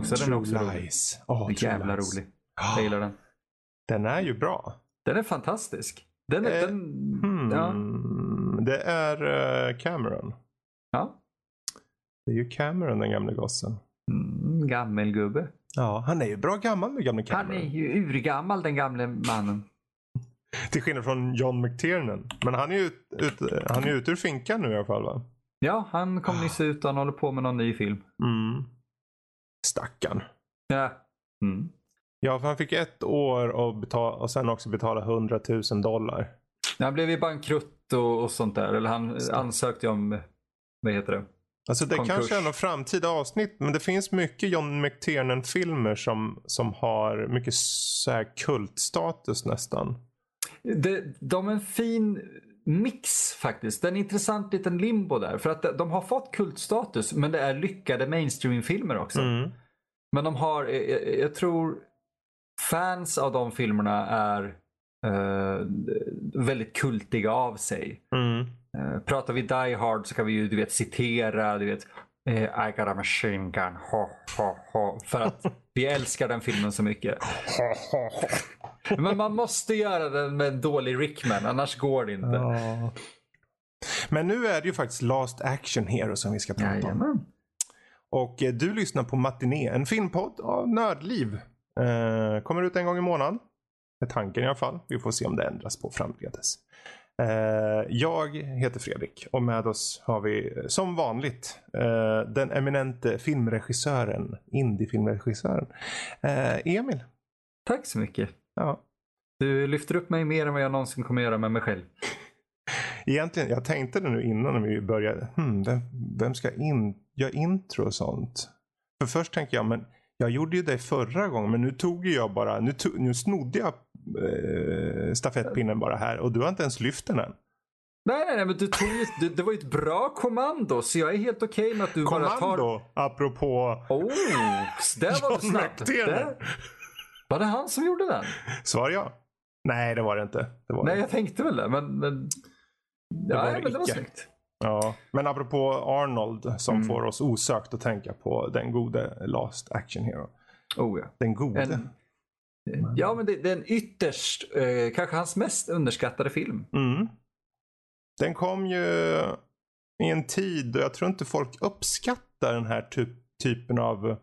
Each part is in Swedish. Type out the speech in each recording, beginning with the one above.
Också. Den är True också rolig. Lies. Är True jävla Lies. rolig. Jag gillar den. Den är ju bra. Den är fantastisk. Den är... Eh, den, Hmm. ja. Det är eh, Cameron. ja. Det är ju Cameron den gamle gossen. Mm, gammelgubbe. Ja, han är ju bra gammal den gamle Han Cameron. är ju urgammal den gamle mannen. Till skillnad från John McTiernan. Men han är ju ut, ut, han är ute ur finkan nu i alla fall va? Ja, han kom nyss ut och han håller på med någon ny film. Mm. Stackarn. Ja. Mm. Ja, för han fick ett år och, betala, och sen också betala 100 000 dollar. Han blev ju bankrutt och, och sånt där. Eller han ansökte ju om, vad heter det? Alltså det Konkurs. kanske är något framtida avsnitt men det finns mycket John McTiernan-filmer som, som har mycket så här kultstatus nästan. Det, de är en fin mix faktiskt. Det är en intressant liten limbo där. För att de har fått kultstatus men det är lyckade mainstream-filmer också. Mm. Men de har, jag, jag tror fans av de filmerna är eh, väldigt kultiga av sig. Mm. Eh, pratar vi Die Hard så kan vi ju du vet, citera, du vet, eh, I got a machine gun, ha, ha, ha. För att vi älskar den filmen så mycket. Men man måste göra den med en dålig Rickman, annars går det inte. Ja. Men nu är det ju faktiskt Last Action Hero som vi ska prata om. Jajamän. Och eh, du lyssnar på Matiné, en filmpodd av Nördliv. Eh, kommer ut en gång i månaden. Är tanken i alla fall. Vi får se om det ändras på framledes. Eh, jag heter Fredrik och med oss har vi eh, som vanligt eh, den eminente filmregissören, indiefilmregissören, Emil. Tack så mycket. Ja. Du lyfter upp mig mer än vad jag någonsin kommer göra med mig själv. Egentligen, jag tänkte det nu innan när vi började. Hmm, vem, vem ska in, göra intro och sånt? För först tänkte jag, men jag gjorde ju det förra gången, men nu tog jag bara, nu, tog, nu snodde jag eh, stafettpinnen bara här och du har inte ens lyft den än. Nej, nej, nej, men du tog det, det var ju ett bra kommando så jag är helt okej med att du bara tar... Kommando, apropå Oh, där var du John snabb. McTiernan. Där- Var det han som gjorde den? Svar ja. Nej, det var det inte. Det var Nej, det. jag tänkte väl det. Men, men... Ja, var det men det var snyggt. Ja. Men apropå Arnold som Mm. får oss osökt att tänka på den gode Last Action Hero. Oh, ja. Den gode. En, ja, men det, det är en ytterst, eh, kanske hans mest underskattade film. Mm. Den kom ju i en tid då jag tror inte folk uppskattar den här typ, typen av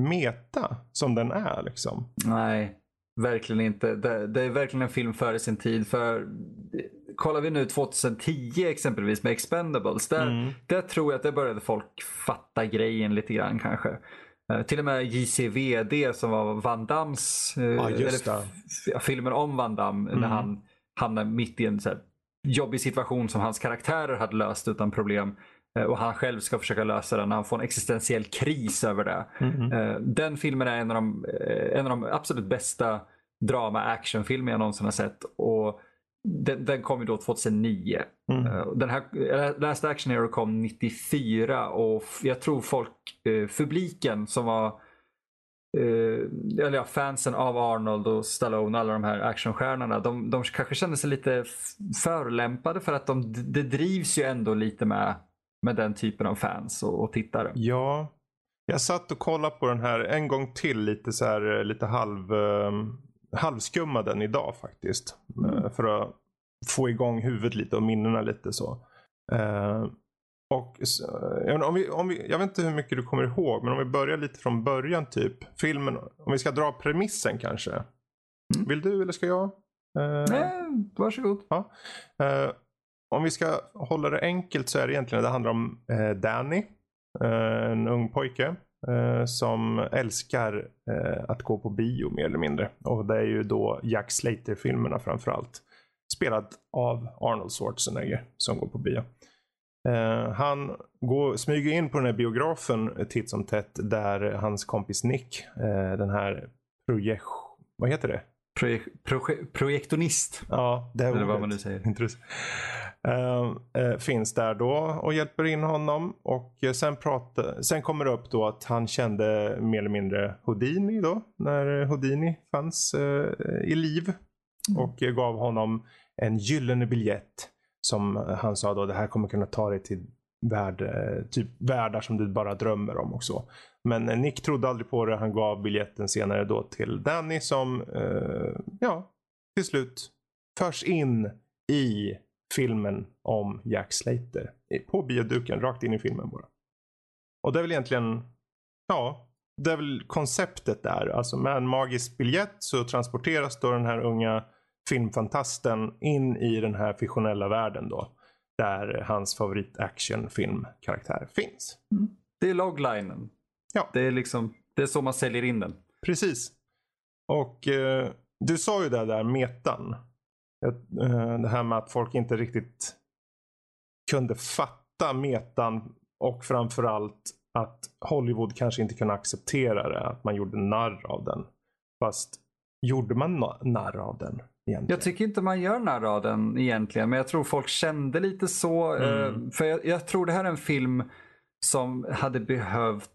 meta som den är. Liksom. Nej, verkligen inte. Det, det är verkligen en film före sin tid. För kollar vi nu 2010 exempelvis med Expendables. Där, Mm. där tror jag att det började folk fatta grejen lite grann kanske. Eh, till och med JCVD som var Van Dams, eh, Ja, eller filmen om Van Damme Mm. när han hamnar mitt i en så jobbig situation som hans karaktärer hade löst utan problem. Eh, Och han själv ska försöka lösa den han får en existentiell kris över det. Mm. Den filmen är en av de, en av de absolut bästa drama actionfilmer jag någonsin har sett. Och den, den kom ju då 2009. Mm. Eh, Den här, Last Action Hero kom 94 och jag tror folk, eh, publiken som var eh, eller ja, fansen av Arnold och Stallone, alla de här actionstjärnorna, de, de kanske känner sig lite f- förolämpade för att de, det drivs ju ändå lite med, med den typen av fans och, och tittare. Ja, jag satt och kollade på den här en gång till lite så här eh, lite halv, um, halvskummade den idag faktiskt. Eh, för att få igång huvudet lite och minnena lite så. Eh, och s- jag, om vi, om vi, jag vet inte hur mycket du kommer ihåg men om vi börjar lite från början typ. Filmen, om vi ska dra premissen kanske. Mm. Vill du eller ska jag? Eh, Nej, varsågod. Ja. Eh, om vi ska hålla det enkelt så är det egentligen det handlar om eh, Danny. eh, en ung pojke. Eh, som älskar eh, att gå på bio mer eller mindre. Och det är ju då Jack Slater-filmerna framförallt. Spelad av Arnold Schwarzenegger som går på bio. Eh, han går, smyger in på den här biografen titt som tätt där hans kompis Nick, eh, den här projek... Vad heter det? Proje, proje, projektonist. Ja, det är Eller vad man nu säger. Intressant. Eh, eh, finns där då och hjälper in honom. Och eh, sen, pratar, sen kommer det upp då att han kände mer eller mindre Houdini då. När Houdini fanns i liv. Och eh, gav honom en gyllene biljett. Som han sa då, det här kommer kunna ta dig till värld, typ världar som du bara drömmer om och så. Men Nick trodde aldrig på det. Han gav biljetten senare då till Danny som, eh, ja, till slut förs in i filmen om Jack Slater. På bioduken, rakt in i filmen bara. Och det är väl egentligen, ja, det är väl konceptet där. Alltså med en magisk biljett så transporteras då den här unga filmfantasten in i den här fiktionella världen då. Där hans favorit actionfilmkaraktär finns. Mm. Det är loglinen. Ja. Det är liksom, det är så man säljer in den. Precis. Och eh, du sa ju det där metan. Eh, det här med att folk inte riktigt kunde fatta metan och framförallt att Hollywood kanske inte kunde acceptera det. Att man gjorde narr av den. Fast gjorde man narr av den? Egentligen? Jag tycker inte man gör narr av den egentligen. Men jag tror folk kände lite så. Mm. Eh, för jag, jag, tror det här är en film som hade behövt,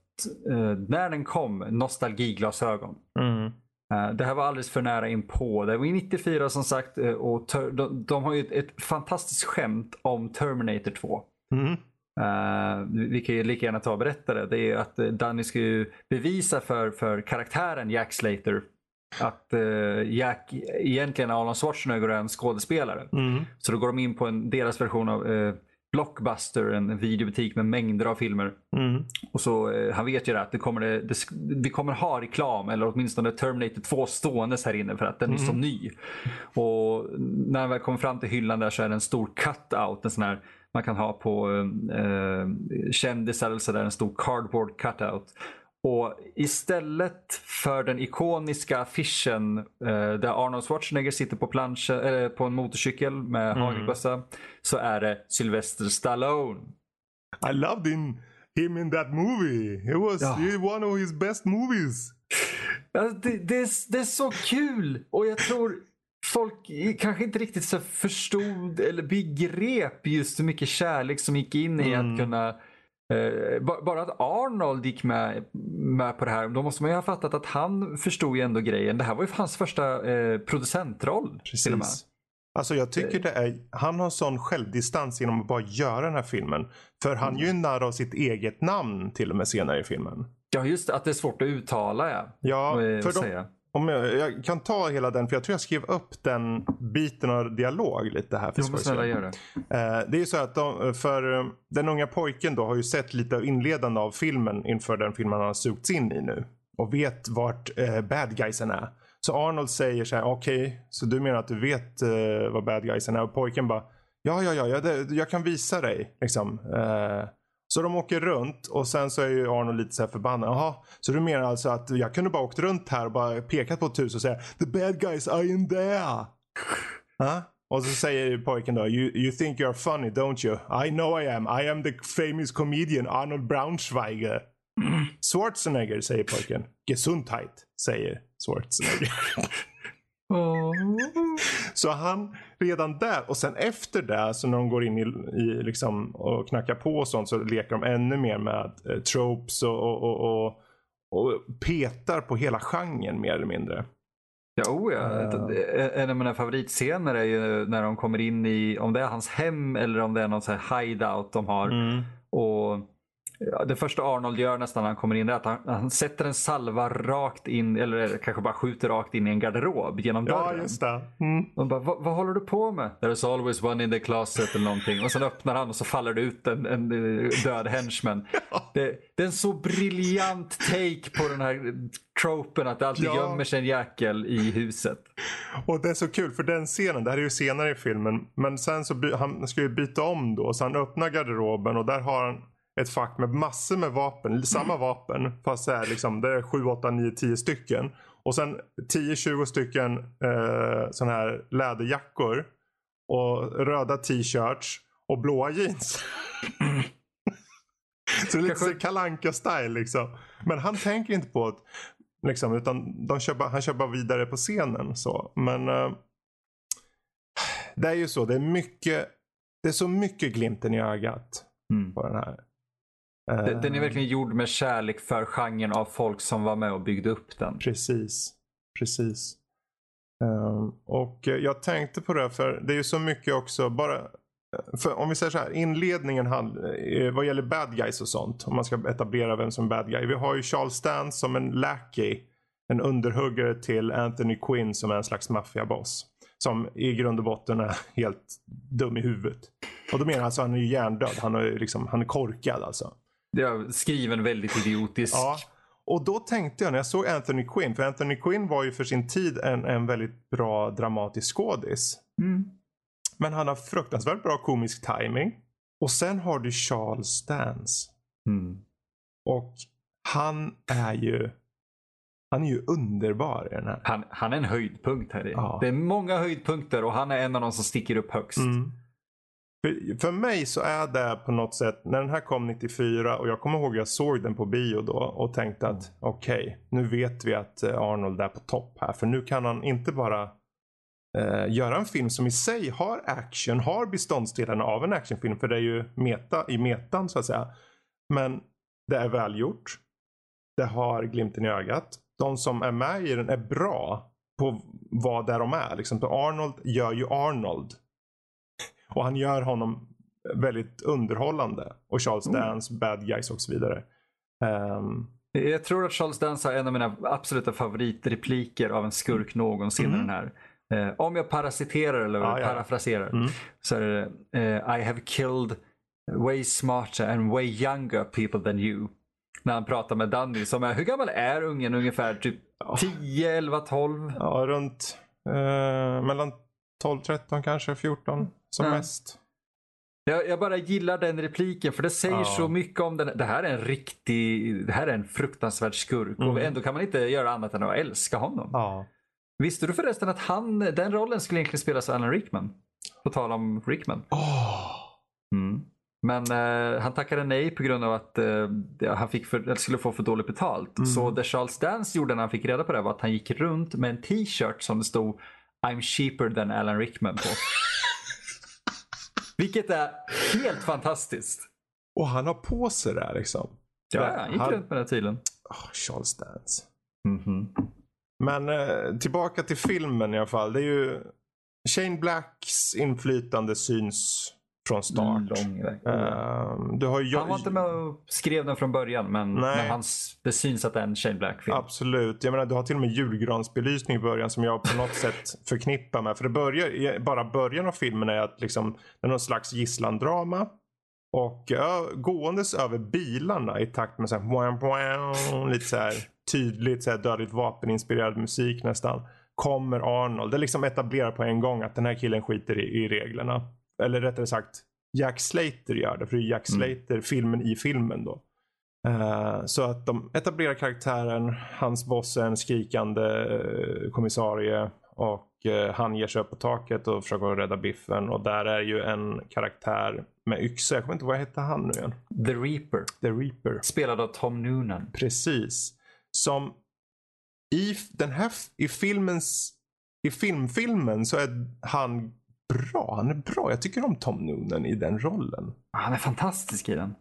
eh, när den kom, nostalgiglasögon. Mm. Eh, det här var alldeles för nära in på. Det var 94 som sagt och de, de har ju ett, ett fantastiskt skämt om Terminator 2. Mm. Uh, vi kan ju lika gärna ta och berätta det. Det är att Danny ska ju bevisa för, för karaktären Jack Slater att uh, Jack egentligen Arnold Schwarzenegger är en skådespelare. Mm. Så då går de in på en, deras version av uh, Blockbuster, en videobutik med mängder av filmer. Mm. Och så, Han vet ju det att det kommer, det, det, vi kommer ha reklam eller åtminstone Terminator 2 ståendes här inne för att den är så mm. ny. Och när han väl kommer fram till hyllan där så är det en stor cut-out. En sån här man kan ha på eh, kändisar eller sådär, en stor cardboard cutout. Och istället för den ikoniska affischen eh, där Arnold Schwarzenegger sitter på, planschen, eh, på en motorcykel med mm. hagelbössa så är det Sylvester Stallone. I loved him, him in that movie. It was ja. one of his best movies. Alltså, det, det, är, det är så kul och jag tror folk kanske inte riktigt så förstod eller begrep just hur mycket kärlek som gick in i mm. att kunna eh, bara att Arnold gick med, med på det här, då måste man ju ha fattat att han förstod ju ändå grejen. Det här var ju hans första eh, producentroll. Precis. Alltså jag tycker det är, han har sån självdistans genom att bara göra den här filmen. För han mm. ju narr av sitt eget namn till och med senare i filmen. Ja just det, att det är svårt att uttala ja. Ja, och, för de, om jag, jag, kan ta hela den, för jag tror jag skrev upp den biten av dialog lite här. För jo, snälla gör det. Eh, det är ju så att de, för eh, den unga pojken då har ju sett lite av inledande av filmen inför den filmen han har sugits in i nu. Och vet vart eh, bad guysen är. Så Arnold säger så här, okej, okay, så du menar att du vet eh, vad bad guysen är? Och pojken bara, ja, ja, ja, jag, jag kan visa dig. Liksom. Eh, så de åker runt och sen så är ju Arnold lite så här förbannad. Jaha, så du menar alltså att jag kunde bara åkt runt här och bara pekat på ett hus och säga The bad guys are in there. huh? Och så säger pojken då, you, you think you're funny don't you? I know I am. I am the famous comedian Arnold Braunschweiger. Schwarzenegger säger pojken. Gesundheit säger Schwarzenegger. Så han, redan där och sen efter det, så när de går in i, i liksom, och knackar på och sånt så leker de ännu mer med eh, tropes och, och, och, och, och petar på hela genren mer eller mindre. Ja, oh ja. Uh. En av mina favoritscener är ju när de kommer in i, om det är hans hem eller om det är någon så här hideout de har. Mm. Och det första Arnold gör nästan när han kommer in är att han, han, sätter en salva rakt in, eller kanske bara skjuter rakt in i en garderob genom dörren. Ja, just det. Mm. Man bara, vad, vad håller du på med? There's always one in the closet eller någonting. Och sen öppnar han och så faller det ut en, en död henchman. Ja. Det, det, är en så briljant take på den här tropen att det alltid ja. gömmer sig en jäkel i huset. Och det är så kul för den scenen, det här är ju senare i filmen, men sen så by, han ska ju byta om då så han öppnar garderoben och där har han ett fack med massor med vapen, samma vapen fast det är, liksom, det är 7, 8, 9, 10 stycken. Och sen 10-20 stycken eh, sådana här läderjackor och röda t-shirts och blåa jeans. så det är lite kalanka style liksom. Men han tänker inte på det. Liksom, utan de kör han kör bara vidare på scenen. Så. Men eh, det är ju så. Det är mycket. Det är så mycket glimten i ögat mm. på den här. Den är verkligen gjord med kärlek för genren av folk som var med och byggde upp den. Precis. Precis. Um, och jag tänkte på det för det är ju så mycket också bara för om vi säger så här, inledningen hand, eh, vad gäller bad guys och sånt. Om man ska etablera vem som är bad guy. Vi har ju Charles Stance som en lackey. En underhuggare till Anthony Quinn som är en slags maffiaboss. Som i grund och botten är helt dum i huvudet. Och då menar jag alltså han är ju hjärndöd. Han är, liksom, han är korkad alltså. Ja, skriven väldigt idiotiskt. Ja. Och då tänkte jag när jag såg Anthony Quinn. För Anthony Quinn var ju för sin tid en, en väldigt bra dramatisk skådis. Mm. Men han har fruktansvärt bra komisk timing. Och sen har du Charles Stans. Mm. Och han är ju han är ju underbar i den här. Han, han är en höjdpunkt här i. Ja. Det är många höjdpunkter och han är en av de som sticker upp högst. Mm. För, för mig så är det på något sätt, när den här kom 94 och jag kommer ihåg jag såg den på bio då och tänkte att okej, okay, nu vet vi att eh, Arnold är på topp här. För nu kan han inte bara eh, göra en film som i sig har action, har beståndsdelarna av en actionfilm. För det är ju meta, i metan så att säga. Men det är välgjort. Det har glimten i ögat. De som är med i den är bra på vad det de är. Liksom, Arnold gör ju Arnold. Och han gör honom väldigt underhållande. Och Charles Mm. Dance, Bad Guys och så vidare. Ehm, Jag tror att Charles Dance har en av mina absoluta favoritrepliker av en skurk någonsin i Mm. den här. Eh, om jag parasiterar eller Ja, ja. parafraserar Mm. så är det eh, I have killed way smarter and way younger people than you. När han pratar med Danny som är, hur gammal är ungen ungefär? Typ 10, 11, 12? ja, runt eh, mellan 12, 13 kanske, 14 som Ja. mest. Jag, jag bara gillar den repliken för det säger Ja. så mycket om den. Det här är en riktig, det här är en fruktansvärd skurk och Mm. ändå kan man inte göra annat än att älska honom. Ja. Visste du förresten att han, den rollen skulle egentligen spelas av Alan Rickman? På tal om Rickman. Åh. Mm. Men eh, han tackade nej på grund av att eh, han fick för, skulle få för dåligt betalt. Mm. Så det Charles Dance gjorde när han fick reda på det var att han gick runt med en t-shirt som det stod I'm cheaper than Alan Rickman på. Vilket är helt fantastiskt. Och han har på sig det här liksom. Ja, han gick han, runt med den tydligen. Åh, Charles Dance. Mhm. Men eh, tillbaka till filmen i alla fall. Det är ju Shane Blacks inflytande syns från start. Lång väg. Ehm, du har ju Han var inte med och skrev den från början men, men det är en Shane Black-film. Absolut. Jag menar, du har till och med julgransbelysning i början som jag på något sätt förknippar med. För det börjar, bara början av filmen är att liksom, det är någon slags gisslandrama. Och ja, gåendes över bilarna i takt med så här, boing, boing, lite så här tydligt så här dödligt vapeninspirerad musik nästan. Kommer Arnold. Det liksom etablerar på en gång att den här killen skiter i, i reglerna. Eller rättare sagt Jack Slater gör det. För det är Jack Mm. Slater, filmen i filmen då. Eh, så att de etablerar karaktären. Hans boss är en skrikande eh, kommissarie. Och eh, han ger sig upp på taket och försöker rädda biffen. Och där är ju en karaktär med yxa. Jag kommer inte ihåg vad hette han nu igen. The Reaper. The Reaper. Spelad av Tom Noonan. Precis. Som i den här i filmens i filmfilmen så är han bra. Han är bra. Jag tycker om Tom Noonan i den rollen. Han är fantastisk i den.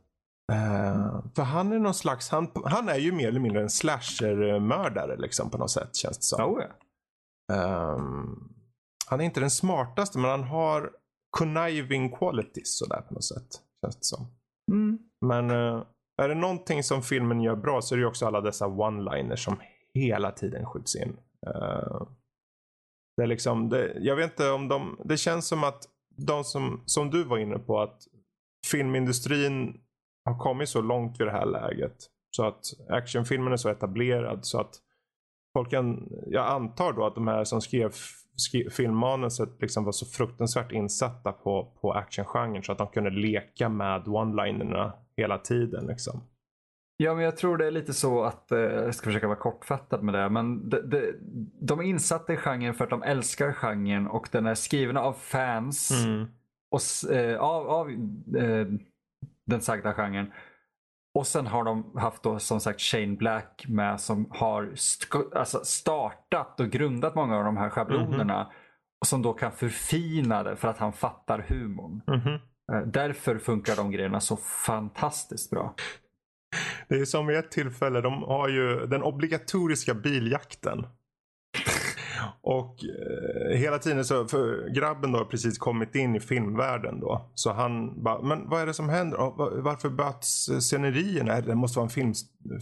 Eh, för han är någon slags, han, han är ju mer eller mindre en slasher-mördare liksom på något sätt känns det som. Oh, ja. Ehm, han är inte den smartaste men han har conniving qualities sådär på något sätt. Känns det som. Mm. Men eh, är det någonting som filmen gör bra så är det ju också alla dessa one-liners som hela tiden skjuts in. Eh, det är liksom, det, jag vet inte om de, det känns som att de som, som du var inne på att filmindustrin har kommit så långt vid det här läget. Så att actionfilmen är så etablerad så att folk kan, jag antar då att de här som skrev, skrev filmmanuset liksom var så fruktansvärt insatta på, på actiongenren så att de kunde leka med one-linerna hela tiden. Liksom. Ja, men jag tror det är lite så att, eh, jag ska försöka vara kortfattad med det, men de, de, de är insatta i genren för att de älskar genren och den är skriven av fans och, s- eh, av, av eh, den sagda genren. Och sen har de haft då som sagt Shane Black med som har st- alltså startat och grundat många av de här schablonerna. Och som då kan förfina det för att han fattar humorn. Mhm. Eh, Därför funkar de grejerna så fantastiskt bra. Det är som vid ett tillfälle, de har ju den obligatoriska biljakten. Och eh, hela tiden så, för grabben då har precis kommit in i filmvärlden då. Så han bara, men vad är det som händer? Och Varför böts eh, scenerierna? Det måste vara en film,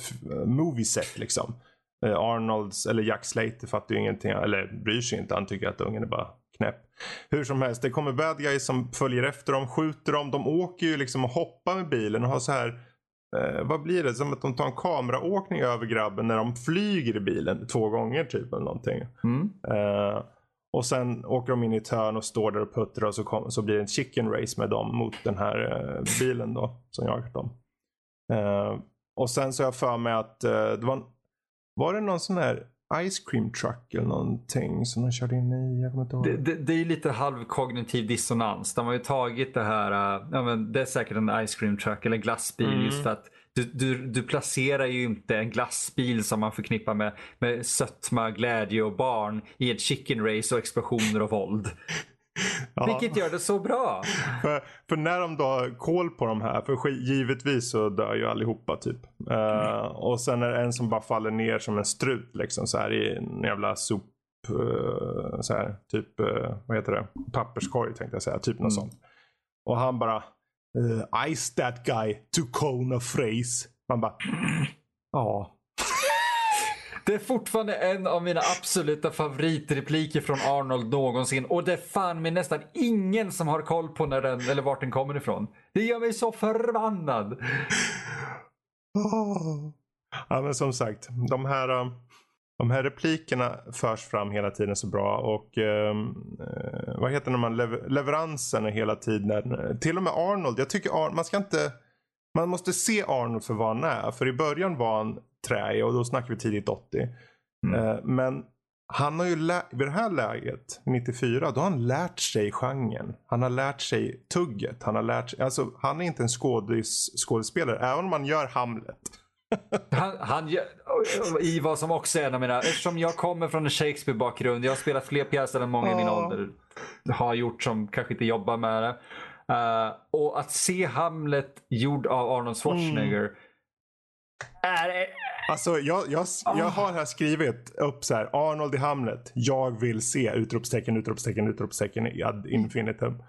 f- movie set liksom. Eh, Arnolds, eller Jack Slater fattar ju ingenting, eller bryr sig inte. Han tycker att ungen är bara knäpp. Hur som helst, det kommer bad guys som följer efter dem, skjuter dem. De åker ju liksom och hoppar med bilen och har så här Eh, vad blir det? Som att de tar en kameraåkning över grabben när de flyger i bilen två gånger typ eller någonting. Mm. Eh, och sen åker de in i ett hörn och står där och puttrar och så, kom, så blir det en chicken race med dem mot den här eh, bilen då som jagat dem. Eh, och sen så har jag för mig att eh, det var, var det någon sån här ice cream truck eller någonting som de körde in i? Jag kommer inte ihåg. Det, det, det är ju lite halvkognitiv dissonans. De har ju tagit det här, äh, ja, men det är säkert en ice cream truck eller glassbil Mm. just för att du, du, du placerar ju inte en glassbil som man förknippar med, med sötma, glädje och barn i ett chicken race och explosioner och våld. Ja. Vilket gör det så bra. För, för när de då har koll på de här, för givetvis så dör ju allihopa typ. Eh, och sen är det en som bara faller ner som en strut liksom så här i en jävla sop, eh, så här, typ, eh, vad heter det, papperskorg tänkte jag säga, typ något Mm. sånt. Och han bara, uh, ice that guy to cone a phrase. Man bara, ja. Det är fortfarande en av mina absoluta favoritrepliker från Arnold någonsin. Och det är fan med nästan ingen som har koll på när den, eller vart den kommer ifrån. Det gör mig så förbannad. Ah. Ja men som sagt, de här, eh, de här replikerna förs fram hela tiden så bra och ehm, eh, vad heter det man lever, leveransen är hela tiden, eh, till och med Arnold, jag tycker Ar- man ska inte, man måste se Arnold för vad han är. För i början var han träig och då snackar vi tidigt 80. Mm. Eh, men han har ju vid det här läget, 94, då har han lärt sig genren. Han har lärt sig tugget. Han har lärt sig, alltså han är inte en skådis, skådespelare, även om han gör Hamlet. Han, han gör- I vad som också är en av mina, eftersom jag kommer från en Shakespeare-bakgrund, jag har spelat fler pjäser än många i min ålder har gjort som kanske inte jobbar med det. Eh, och att se Hamlet gjord av Arnold Schwarzenegger är Alltså jag, jag, jag har här skrivit upp så här Arnold i Hamlet. Jag vill se utropstecken, utropstecken, utropstecken i ad infinitum.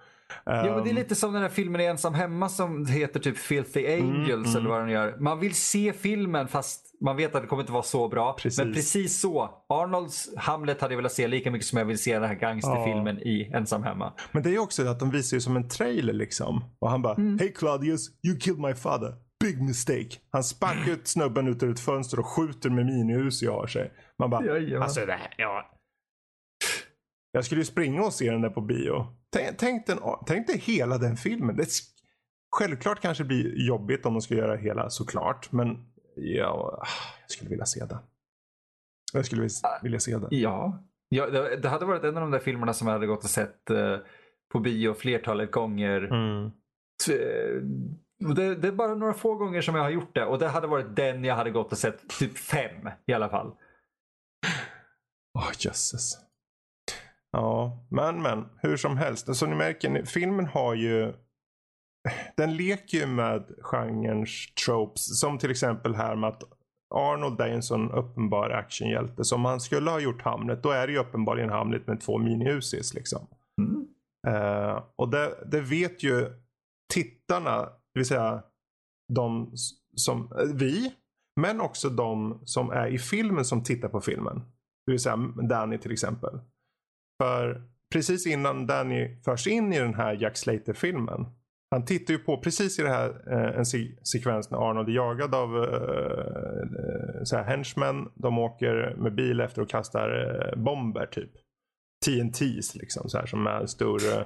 Ja, men det är Um, lite som den här filmen är ensam hemma som heter typ Filthy Angels mm. eller vad den gör. Man vill se filmen fast man vet att det kommer inte vara så bra. Precis. Men precis så. Arnolds Hamlet hade jag velat se lika mycket som jag vill se den här gangsterfilmen i ensam hemma. Men det är också att de visar ju som en trailer liksom. Och han bara Mm. Hey Claudius, you killed my father. Big mistake. Han sparkar ut snubben ut ur ett fönster och skjuter med minihus i har sig. Man bara, Jajamän. alltså det här, ja. Jag skulle ju springa och se den där på bio. Tänk, tänk, den, tänk dig hela den filmen. Det, självklart kanske blir jobbigt om de ska göra hela såklart. Men ja, jag skulle vilja se den. Jag skulle vilja, vilja se den. Ja, ja det, det hade varit en av de där filmerna som jag hade gått och sett eh, på bio flertalet gånger. Mm. Det, det är bara några få gånger som jag har gjort det och det hade varit den jag hade gått och sett typ fem i alla fall. Åh jösses. Ja, men men hur som helst. Alltså ni märker, filmen har ju den leker ju med genrens tropes. Som till exempel här med att Arnold är en sån uppenbar actionhjälte. Så om han skulle ha gjort Hamlet, då är det ju uppenbarligen Hamlet med två mini-Uzis liksom. Mm. Eh, och det, det vet ju tittarna, det vill säga de som, eh, vi, men också de som är i filmen som tittar på filmen. Det vill säga Danny till exempel. För precis innan Danny förs in i den här Jack Slater-filmen. Han tittar ju på precis i det här eh, en se- sekvens när Arnold är jagad av eh, eh så här henchmen. De åker med bil efter och kastar eh, bomber typ. TNTs liksom så här som är stora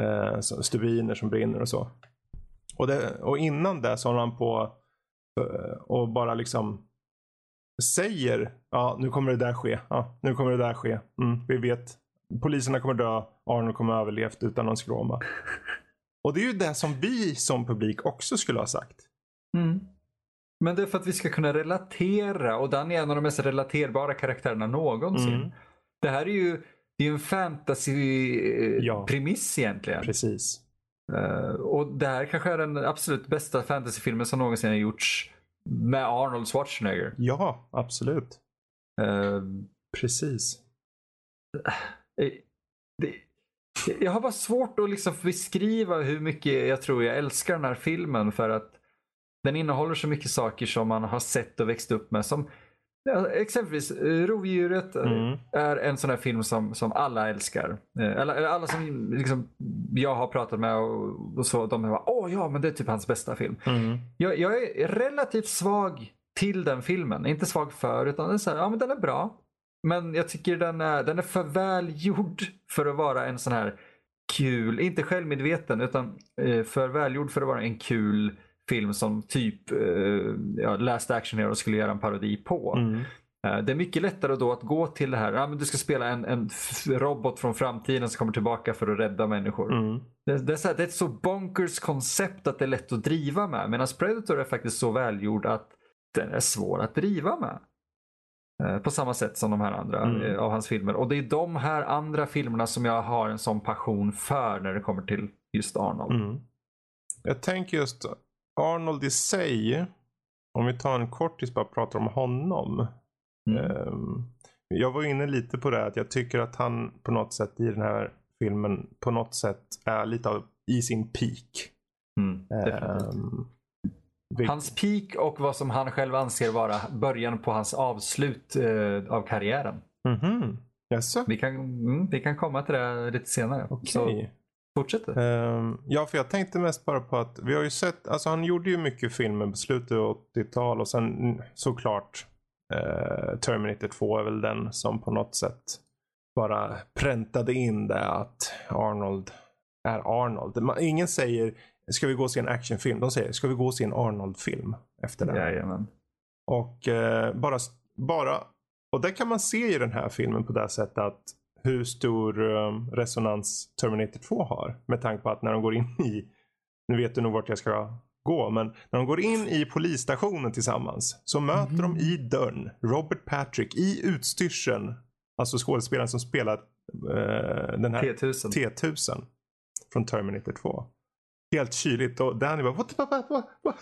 eh, stubiner som brinner och så. Och, det, och innan det så håller han på eh, och bara liksom säger ja nu kommer det där ske. Ja, nu kommer det där ske. Mm, vi vet. Poliserna kommer dö. Arnold kommer överlevt utan någon skråma. Och det är ju det som vi som publik också skulle ha sagt. Mm. Men det är för att vi ska kunna relatera och Dan är en av de mest relaterbara karaktärerna någonsin. Mm. Det här är ju det är en Ja. fantasy-premiss egentligen. Precis. Eh, och det här kanske är den absolut bästa fantasyfilmen som någonsin har gjorts med Arnold Schwarzenegger. Ja, absolut. Eh, Precis. eh, det, jag har bara svårt att liksom beskriva hur mycket jag tror jag älskar den här filmen för att den innehåller så mycket saker som man har sett och växt upp med. Som ja, Exempelvis eh, Rovdjuret eh, Mm. är en sån här film som, som alla älskar. Eh, Eller, eller alla som liksom, jag har pratat med och, och så, de är bara åh ja men det är typ hans bästa film. Mm. Jag, jag är relativt svag till den filmen. Inte svag för utan det är så här, ja men den är bra. Men jag tycker den är, den är för väl gjord för att vara en sån här kul, inte självmedveten utan för välgjord för att vara en kul film som typ eh, ja, Last Action Hero skulle göra en parodi på. Mm. Eh, Det är mycket lättare då att gå till det här, ja, men du ska spela en, en robot från framtiden som kommer tillbaka för att rädda människor. Mm. Det, det, är så här, det är ett så bonkers koncept att det är lätt att driva med. Medan Predator är faktiskt så välgjord att den är svår att driva med. Eh, På samma sätt som de här andra Mm. eh, av hans filmer. Och det är de här andra filmerna som jag har en sån passion för när det kommer till just Arnold. Mm. Jag tänker just Arnold i sig. Om vi tar en kortis bara pratar om honom. Mm. Ehm, jag var inne lite på det att jag tycker att han på något sätt i den här filmen på något sätt är lite av i sin peak. Mm, vilk- Hans peak och vad som han själv anser vara början på hans avslut eh, av karriären. Mhm. Jaså? Vi kan, mm, vi kan komma till det lite senare. Så Okej. Fortsätt. Ehm, ja, för jag tänkte mest bara på att vi har ju sett, alltså han gjorde ju mycket filmer på slutet av 80-tal och sen såklart eh, Terminator 2 är väl den som på något sätt bara präntade in det att Arnold är Arnold. Man, ingen säger ska vi gå och se en actionfilm? De säger ska vi gå och se en Arnold-film efter det? Jajamän. Och eh, bara, bara, och det kan man se i den här filmen på det sättet att hur stor eh, resonans Terminator 2 har. Med tanke på att när de går in i, nu vet du nog vart jag ska gå, men när de går in i polisstationen tillsammans så möter de i dörren Robert Patrick i utstyrseln, alltså skådespelaren som spelar eh, den här T1000. T1000 från Terminator 2. Helt kyligt och Danny bara what, what, what, what?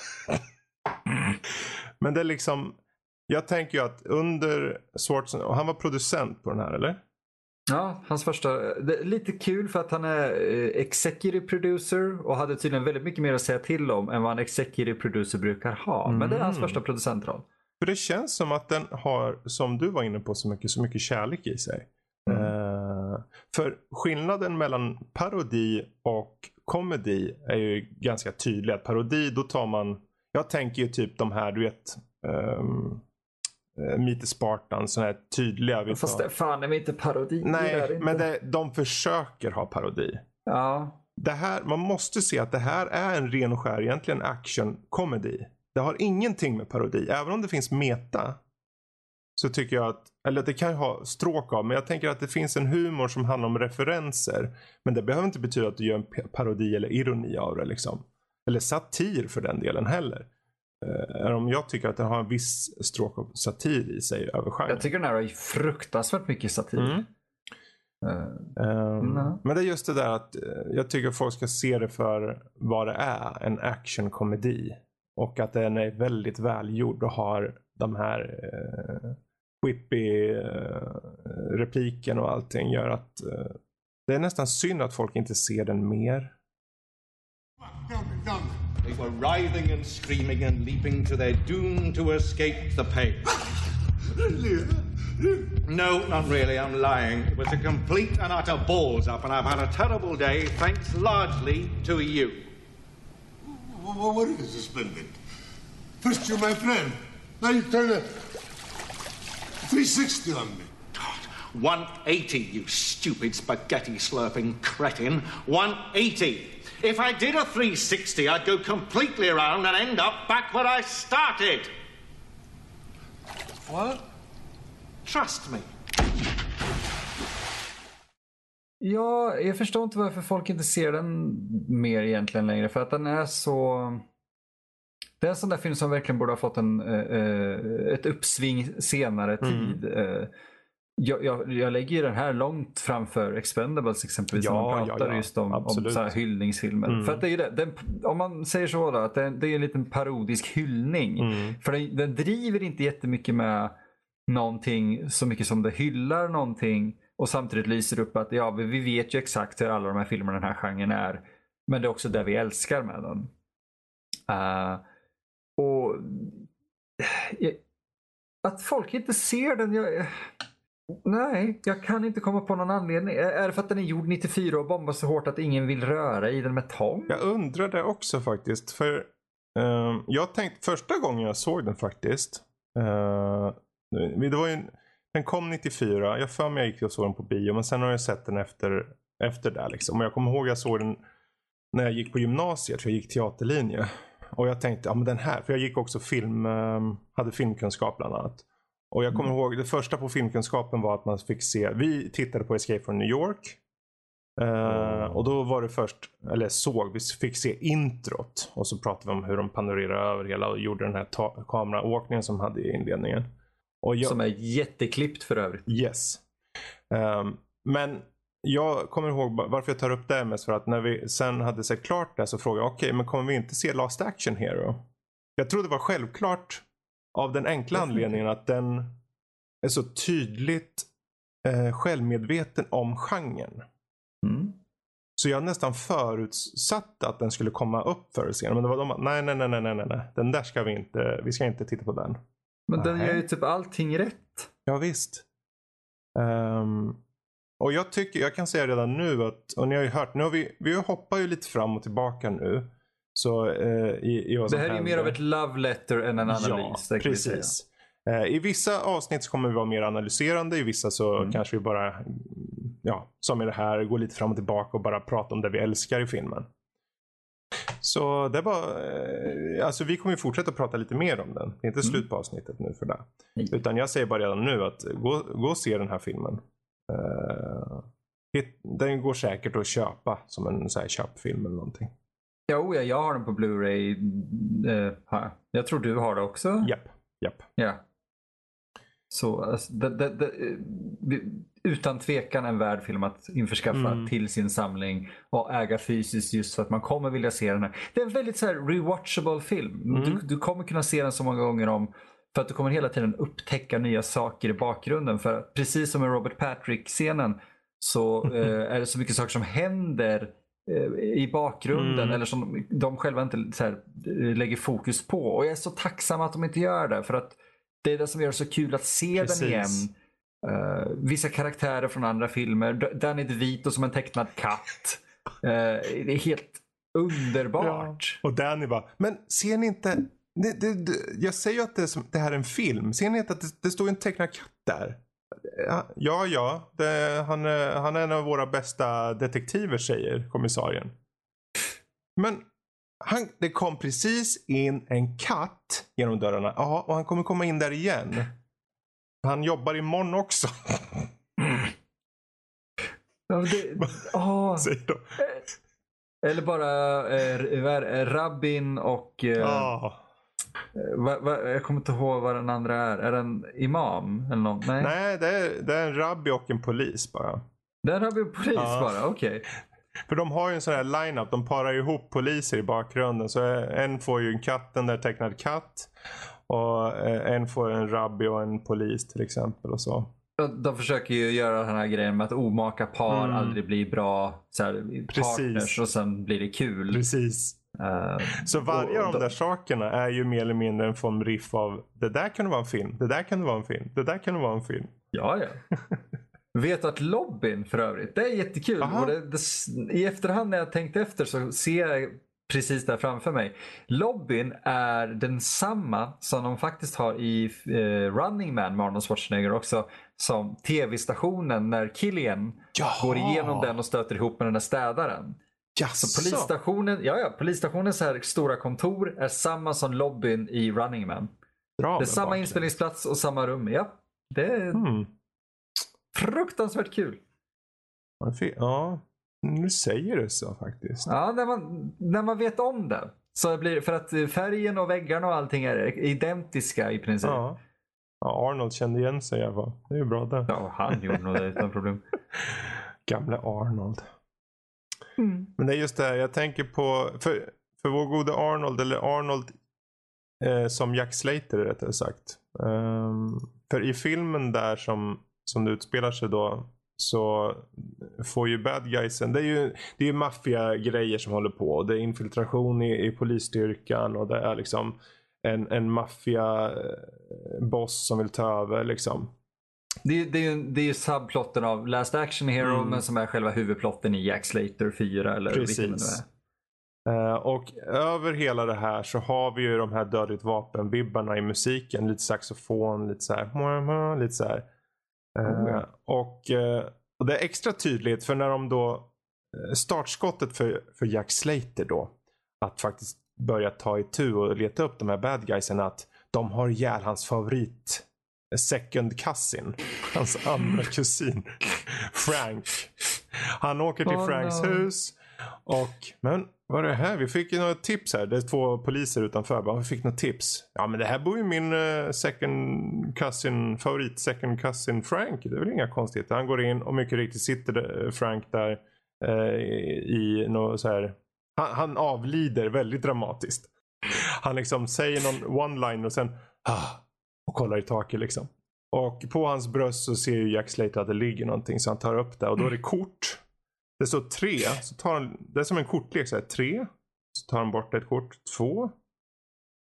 Men det är liksom jag tänker ju att under Schwarzenegger, och han var producent på den här eller? Ja, hans första. Det är lite kul för att han är eh, executive producer och hade tydligen väldigt mycket mer att säga till om än vad en executive producer brukar ha. Men det är hans Mm. första producentroll. För det känns som att den har, som du var inne på så mycket, så mycket kärlek i sig. Mm. Eh, för skillnaden mellan parodi och komedi är ju ganska tydlig. Att parodi, då tar man, jag tänker ju typ de här, du vet, um, Meet the Spartans, sådana här tydliga. Vi Fast det fan är inte parodi. det Nej, inte. men det, de försöker ha parodi. Ja, Det här, man måste se att det här är en ren och skär egentligen action-komedi. Det har ingenting med parodi. Även om det finns meta. Så tycker jag att, eller det kan ju ha stråk av, men jag tänker att det finns en humor som handlar om referenser. Men det behöver inte betyda att du gör en parodi eller ironi av det liksom. Eller satir för den delen heller. Uh, även om jag tycker att det har en viss stråk av satir i sig över genren. jag tycker den här har fruktansvärt mycket satir. Mm. Eh, Ehm, Mm. Men det är just det där att eh, jag tycker folk ska se det för vad det är. En actionkomedi. Och att den är väldigt välgjord och har de här uh, whippy eh, repliken och allting gör att eh, det är nästan synd att folk inte ser den mer. They were writhing and screaming and leaping to their doom to escape the pain. No, not really, I'm lying. It was a complete and utter balls up, and I've had a terrible day thanks largely to you. What, is this, Splendid? First you're my friend, now you turn a 360 on me. 180, you stupid spaghetti slurping cretin. 180. If I did a 360, I'd go completely around and end up back where I started. What? Trust me. Ja, jag förstår inte varför folk inte ser den mer egentligen längre. För att den är så... Det är en sån där film som verkligen borde ha fått en, eh, eh, ett uppsving senare Mm. tid. Eh, jag, jag, jag lägger ju den här långt framför Expendables exempelvis. Ja, när man ja, pratar ja. just om, om Absolut. så här hyllningsfilmer. Mm. För att det är det, den, om man säger så då, att det, det är en liten parodisk hyllning. Mm. För den, den driver inte jättemycket med någonting så mycket som det hyllar någonting. Och samtidigt lyser upp att ja, vi vet ju exakt hur alla de här filmerna den här genren är. Men det är också det vi älskar med den. Uh, och jag, Att folk inte ser den. Jag, nej, jag kan inte komma på någon anledning. Är det för att den är gjord 94 och bombas så hårt att ingen vill röra i den med tång? Jag undrar det också faktiskt. För uh, jag tänkte första gången jag såg den faktiskt. Uh, det var ju, den kom 94. Jag för mig jag gick och såg den på bio. Men sen har jag sett den efter, efter det. Liksom. Och jag kommer ihåg jag såg den när jag gick på gymnasiet. För jag gick teaterlinje. Och jag tänkte, ja men den här. För jag gick också film, um, hade filmkunskap bland annat. Och jag kommer mm. ihåg det första på filmkunskapen var att man fick se, vi tittade på Escape from New York. Uh. Och då var det först, eller såg, vi fick se introt. Och så pratade vi om hur de panorerade över hela och gjorde den här kameraåkningen som hade i inledningen. Jag, som är jätteklippt för övrigt. Yes. Um, men jag kommer ihåg varför jag tar upp det mest för att när vi sen hade sett klart det så frågade jag okej okay, men kommer vi inte se Last Action Hero? Jag trodde det var självklart av den enkla anledningen att den är så tydligt eh, självmedveten om genren. Mm. Så jag nästan förutsatte att den skulle komma upp förr senare. Men det var de nej, nej, nej, nej, nej, nej. Den där ska vi inte, vi ska inte titta på den. Men den gör ju typ allting rätt. Ja, visst. Um, och jag tycker, jag kan säga redan nu att, och ni har ju hört, nu har vi, vi hoppar ju lite fram och tillbaka nu. Så, eh, i, i det här är ju mer av ett love letter än en analys. Ja, precis. Eh, I vissa avsnitt så kommer vi vara mer analyserande, i vissa så mm. kanske vi bara, ja, som i det här, går lite fram och tillbaka och bara pratar om det vi älskar i filmen. Så det var, eh, alltså vi kommer ju fortsätta prata lite mer om den. Det är inte mm. slut på avsnittet nu för det. Mm. Utan jag säger bara redan nu att gå, gå och se den här filmen. Uh, den går säkert att köpa som en så här köpfilm eller någonting. Jo, ja, jag har den på Blu-ray. Uh, jag tror du har det också? Japp. Japp. Ja. Så alltså, det, det, det, utan tvekan en värd film att införskaffa mm. till sin samling och äga fysiskt just för att man kommer vilja se den här. Det är en väldigt så här rewatchable film. Mm. Du, du, kommer kunna se den så många gånger om för att du kommer hela tiden upptäcka nya saker i bakgrunden. För precis som i Robert Patrick-scenen så eh, är det så mycket saker som händer eh, i bakgrunden mm. eller som de själva inte här, eh, lägger fokus på. Och jag är så tacksam att de inte gör det. För att det är det som gör det så kul att se Precis. den igen. Uh, vissa karaktärer från andra filmer. Danny DeVito som en tecknad katt. Uh, det är helt underbart. Ja. Och Danny bara, men ser ni inte? Det, det, det, jag säger ju att det, det, här är en film. Ser ni inte att det, står en tecknad katt där? Ja, ja. han, är, han är en av våra bästa detektiver säger kommissarien. Men han, det kom precis in en katt genom dörrarna. Ja, och han kommer komma in där igen. Han jobbar imorgon också. Ja, det, oh. Eller bara eh, Rabbin och... Eh, oh. Va, va, jag kommer inte ihåg vad den andra är. Är den imam? Eller något? Nej, Nej det, är, det är en rabbi och en polis bara. Det är en rabbi och polis ja. bara? Okej. Okay. För de har ju en sån här line-up. De parar ihop poliser i bakgrunden. Så en får ju en katt, en där tecknad katt. Och eh, en får en rabbi och en polis till exempel. och så. De försöker ju göra den här grejen med att omaka par mm. aldrig blir bra så här, partners och sen blir det kul. Precis. Uh, så varje av de där sakerna är ju mer eller mindre en form riff av det där kan vara en film, det där kan vara en film, det där kan vara en film. Ja, ja. Vet att lobbyn för övrigt, det är jättekul. Det, det, I efterhand när jag tänkt efter så ser jag precis där framför mig. Lobbyn är densamma som de faktiskt har i eh, Running Man med Arnold Schwarzenegger också. Som tv-stationen när Killian Jaha. går igenom den och stöter ihop med den där städaren. Jaså. Så polisstationen, ja, ja, polisstationens här stora kontor är samma som lobbyn i Running Man. Bra, det är samma inspelningsplats och samma rum. Ja, det är hmm. fruktansvärt kul. Ja, nu säger du så faktiskt. Ja, när man, när man vet om det. Så blir, för att färgen och väggarna och allting är identiska i princip. Ja. ja Arnold kände igen sig i alla fall. Det är ju bra det. Ja, han gjorde nog det utan problem. Gamle Arnold. Mm. Men det är just det här, jag tänker på, för, för vår gode Arnold, eller Arnold eh, som Jack Slater rättare sagt. Um, för i filmen där som, som det utspelar sig då så får ju bad guysen, det är ju, det är ju maffiagrejer som håller på. Det är infiltration i, i polisstyrkan och det är liksom en, en maffiaboss som vill ta över liksom. Det, är- det, det är ju subplotten av Last Action Hero Mm. men som är själva huvudplotten i Jack Slater 4 eller Precis. är. Eh, och över hela det här så har vi ju de här dödligt vapen-vibbarna i musiken. Lite saxofon, lite så här. Lite så här. Oh, ja. och, eh, och det är extra tydligt för när de då startskottet för, för Jack Slater då. Att faktiskt börja ta itu och leta upp de här bad guysen att de har ihjäl hans favorit second cousin. Hans andra kusin. Frank. Han åker till Oh, Franks no. hus. Och, men vad är det här? Vi fick ju några tips här. Det är två poliser utanför. Bara, vi fick några tips. Ja men det här bor ju min eh, second cousin, favorit second cousin Frank. Det är väl inga konstigheter. Han går in och mycket riktigt sitter det, Frank där eh, i något så här. Han, han avlider väldigt dramatiskt. Han liksom säger någon one-line och sen ah, kollar i taket liksom. Och på hans bröst så ser ju Jack Slater att det ligger någonting så han tar upp det och då är det kort. Det står tre. Så tar han, det är som en kortlek. Så här, tre. Så tar han bort ett kort. Två.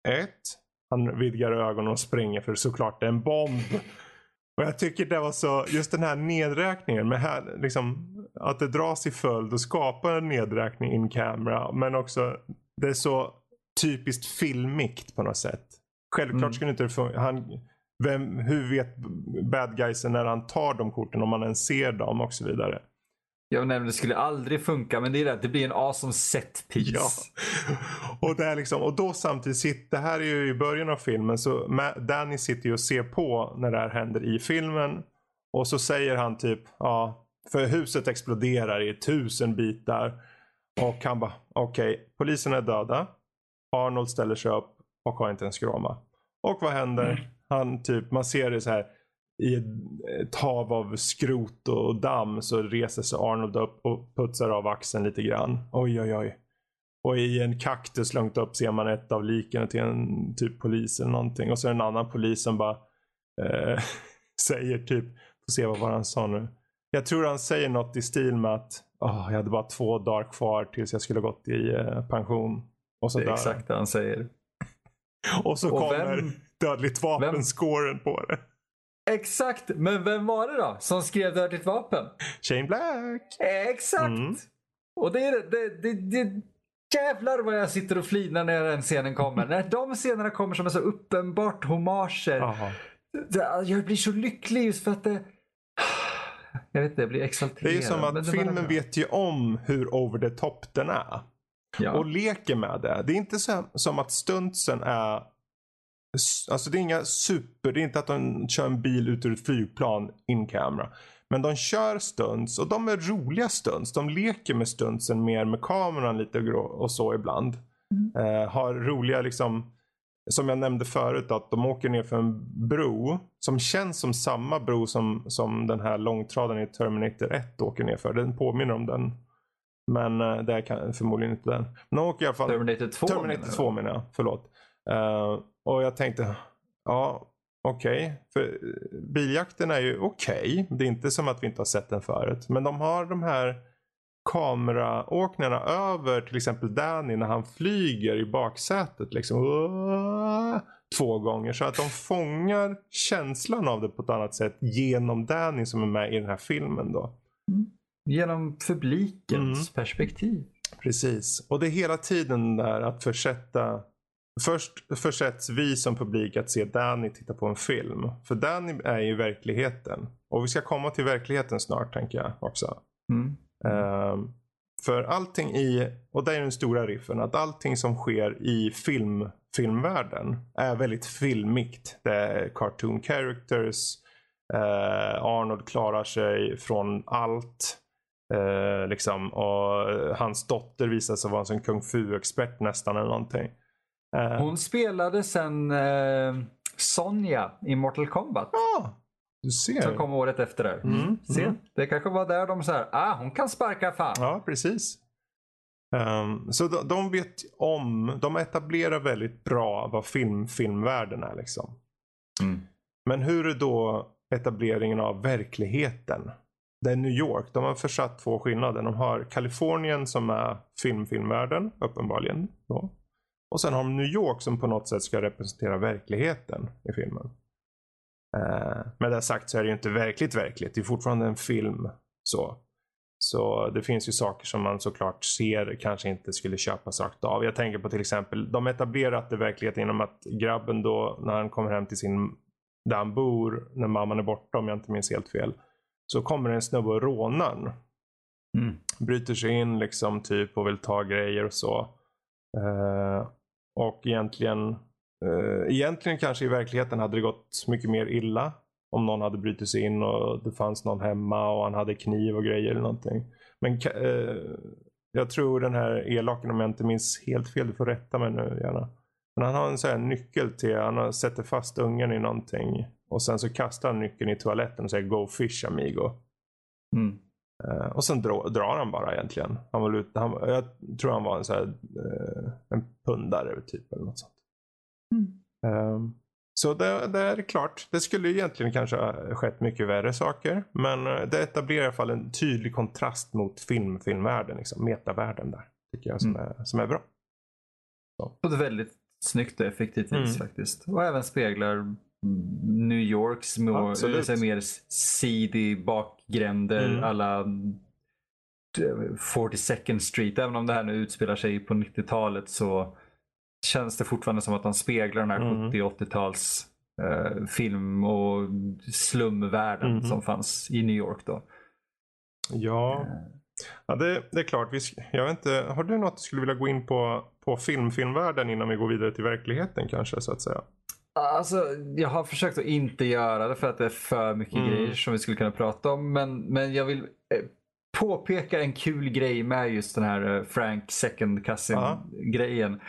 Ett. Han vidgar ögonen och springer för såklart det är en bomb. Och jag tycker det var så, just den här nedräkningen med här, liksom, att det dras i följd och skapar en nedräkning in camera. Men också, det är så typiskt filmigt på något sätt. Självklart Mm. skulle inte det funka. Han, vem, hur vet bad guysen när han tar de korten om man ens ser dem och så vidare. Jag nämnde det skulle aldrig funka men det är det att det blir en awesome set piece. Ja. Och, det är liksom, och då samtidigt sitter, det här är ju i början av filmen så Danny sitter ju och ser på när det här händer i filmen. Och så säger han typ, ja, för huset exploderar i tusen bitar. Och han bara, okej, polisen är döda. Arnold ställer sig upp och har inte en skråma. Och vad händer? Han typ, man ser det så här i ett, hav av skrot och damm så reser sig Arnold upp och putsar av axeln lite grann. Oj, oj, oj. Och i en kaktus långt upp ser man ett av liken till en typ polis eller någonting. Och så är det en annan polis som bara eh, säger typ, får se vad var han sa nu. Jag tror han säger något i stil med att "Åh, jag hade bara två dagar kvar tills jag skulle gått i eh, pension. Och så Det är dör exakt det han säger. Och så Och kommer vem- dödligt vapen-scoren på det. Exakt! Men vem var det då som skrev Dödligt vapen? Shane Black. Exakt! Mm. Och det är det, det, det, Jävlar vad jag sitter och flinar när den scenen kommer. när de scenerna kommer som är så uppenbart. Det- Jag blir så lycklig just för att det... Jag vet inte, jag blir exalterad. Det är ju som att filmen vet ju om hur over the top den är. Ja. och leker med det. Det är inte så, som att stuntsen är Alltså det är inga super, det är inte att de kör en bil ut ur ett flygplan in camera. Men de kör stunts och de är roliga stunts. De leker med stuntsen mer med kameran lite och så ibland. Eh, har roliga liksom, som jag nämnde förut att de åker ner för en bro som känns som samma bro som, som den här långtradaren i Terminator 1 åker ner för. Den påminner om den. Men eh, det är förmodligen inte den. Men åker i alla fall Terminator 2 menar Terminator du? 2 menar jag, förlåt. Eh, och jag tänkte, ja okej. För eh, biljakten är ju okej. Det är inte som att vi inte har sett den förut. Men de har de här kameraåkningarna över till exempel Danny när han flyger i baksätet. Liksom, Åh! två gånger. Så att de fångar känslan av det på ett annat sätt genom Danny som är med i den här filmen. då. Genom publikens Mm. perspektiv. Precis. Och det är hela tiden där att försätta Först försätts vi som publik att se Danny titta på en film. För Danny är ju verkligheten. Och vi ska komma till verkligheten snart tänker jag också. Mm. Ehm, för allting i, och det är den stora riffen, att allting som sker i film, filmvärlden är väldigt filmigt. Det är cartoon characters, eh, Arnold klarar sig från allt. Eh, liksom, och eh, hans dotter visar sig vara en sån kung fu-expert nästan eller någonting. Eh, Hon spelade sen eh, Sonja i Mortal Kombat. ah, du ser. Som kom året efter där. Mm, Se, mm. det kanske var där de sa ah hon kan sparka fan. Ja, precis. Ehm, så de, de vet om, de etablerar väldigt bra vad film, filmvärlden är liksom. Mm. Men hur är då etableringen av verkligheten? Det är New York. De har försatt två skillnader. De har Kalifornien som är filmfilmvärlden uppenbarligen. Då. Och sen har de New York som på något sätt ska representera verkligheten i filmen. Eh, med det sagt så är det ju inte verkligt verkligt. Det är fortfarande en film. Så. Så det finns ju saker som man såklart ser kanske inte skulle köpas rakt av. Jag tänker på till exempel, de etablerat det verkligheten genom att grabben då när han kommer hem till sin, där han bor, när mamman är borta om jag inte minns helt fel. Så kommer en snubbe och rånar Mm. Bryter sig in liksom typ och vill ta grejer och så. Eh, och egentligen, eh, egentligen kanske i verkligheten hade det gått mycket mer illa. Om någon hade brutit sig in och det fanns någon hemma och han hade kniv och grejer eller någonting. Men eh, jag tror den här elaken, om jag inte minns helt fel, du får rätta mig nu gärna. Men han har en sån här nyckel till, han sätter fast ungen i någonting. Och sen så kastar han nyckeln i toaletten och säger Go fish amigo. Mm. Eh, och sen dra, drar han bara egentligen. Han var ut, han, jag tror han var en, så här, eh, en pundare typ eller något sånt. Ehm, så det, det är klart, det skulle ju egentligen kanske ha skett mycket värre saker. Men eh, det etablerar i alla fall en tydlig kontrast mot film, filmvärlden, liksom, metavärlden där. Tycker jag som, Mm. är, som är bra. På ett väldigt snyggt och effektivt vis Mm. faktiskt. Och även speglar mm, New Yorks så mer seedy bakgränder Mm. alla 42nd Street. Även om det här nu utspelar sig på 90-talet så känns det fortfarande som att de speglar den här Mm. 70 80-tals eh, film och slumvärlden Mm. som fanns i New York då. Ja, ja det, det är klart. Vi, jag vet inte, har du något du skulle vilja gå in på, på film, filmvärlden innan vi går vidare till verkligheten kanske så att säga? Alltså, jag har försökt att inte göra det för att det är för mycket Mm. grejer som vi skulle kunna prata om. Men, men jag vill eh, påpeka en kul grej med just den här eh, Frank Second Cousin Ja. grejen.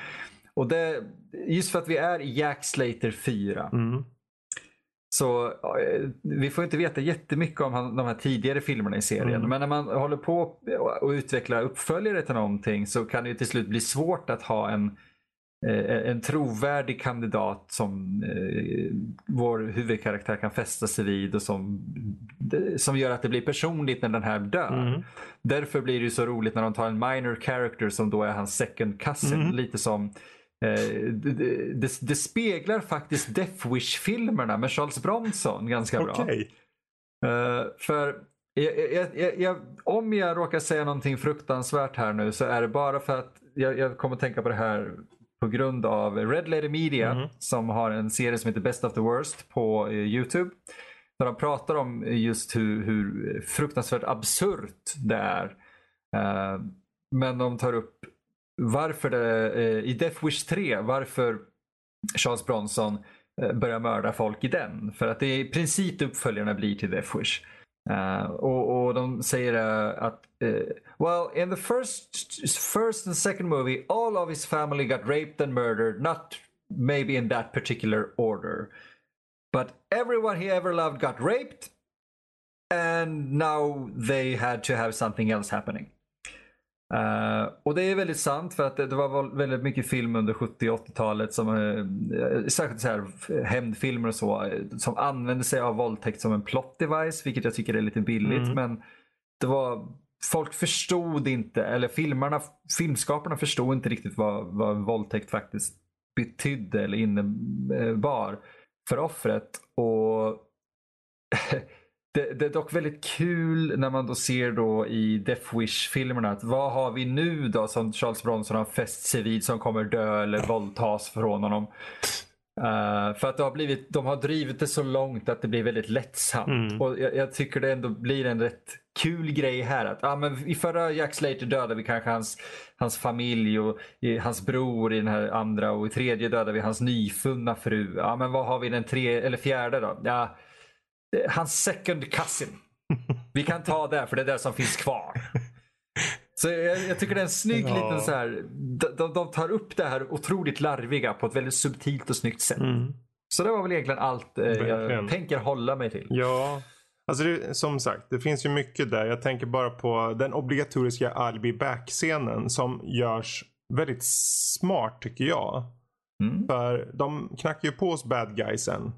Och det, just för att vi är i Jack Slater 4. Mm. Så eh, vi får inte veta jättemycket om han, de här tidigare filmerna i serien. Mm. Men när man håller på och utveckla uppföljare till någonting så kan det till slut bli svårt att ha en, en trovärdig kandidat som eh, vår huvudkaraktär kan fästa sig vid och som, som gör att det blir personligt när den här dör. Mm. Därför blir det ju så roligt när de tar en minor character som då är hans second cousin. Mm. Lite som Eh, det, det, det, speglar faktiskt Death Wish-filmerna med Charles Bronson ganska bra. Okej. Eh, för jag, jag, jag, om jag råkar säga någonting fruktansvärt här nu så är det bara för att jag, kommer tänka på det här på grund av Red Letter Media Mhm. som har en serie som heter Best of the Worst på eh, Youtube. Där de pratar om just hur, hur fruktansvärt absurt det är. Eh, men de tar upp varför det, eh, i Death Wish 3, varför Charles Bronson eh, börjar mörda folk i den. För att det är i princip uppföljarna blir till Death Wish. Eh, och, och de säger eh, att eh, Well, in the first, first and second movie all of his family got raped and murdered, not maybe in that particular order. But everyone he ever loved got raped and now they had to have something else happening. Eh, och det är väldigt sant för att det, det var väl- väldigt mycket film under 70 och 80-talet som uh, särskilt så här hämndfilmer och så eh, som använde sig av våldtäkt som en plot device vilket jag tycker är lite billigt Mm. men det var folk förstod inte eller filmarna, filmskaparna förstod inte riktigt vad, vad våldtäkt faktiskt betydde eller innebar för offret och det, det är dock väldigt kul när man då ser då i Death Wish-filmerna att vad har vi nu då som Charles Bronson har fäst sig vid som kommer dö eller våldtas från honom. Eh, för att det har blivit, de har drivit det så långt att det blir väldigt lättsamt. Mm. Och jag, jag tycker det ändå blir en rätt kul grej här. Att, ja, men I förra Jack Slater dödade vi kanske hans, hans familj och i, hans bror i den här andra och i tredje dödade vi hans nyfunna fru. Ja, men vad har vi den tre, eller fjärde då? Ja, hans second cousin. Vi kan ta det för det är det som finns kvar. Så jag, jag tycker det är en snygg Ja. liten så här. De, de, tar upp det här otroligt larviga på ett väldigt subtilt och snyggt sätt. Mm. Så det var väl egentligen allt eh, jag tänker hålla mig till. Ja, alltså det, som sagt, det finns ju mycket där. Jag tänker bara på den obligatoriska I'll be back-scenen som görs väldigt smart tycker jag. Mm. För de knackar ju på oss bad guysen.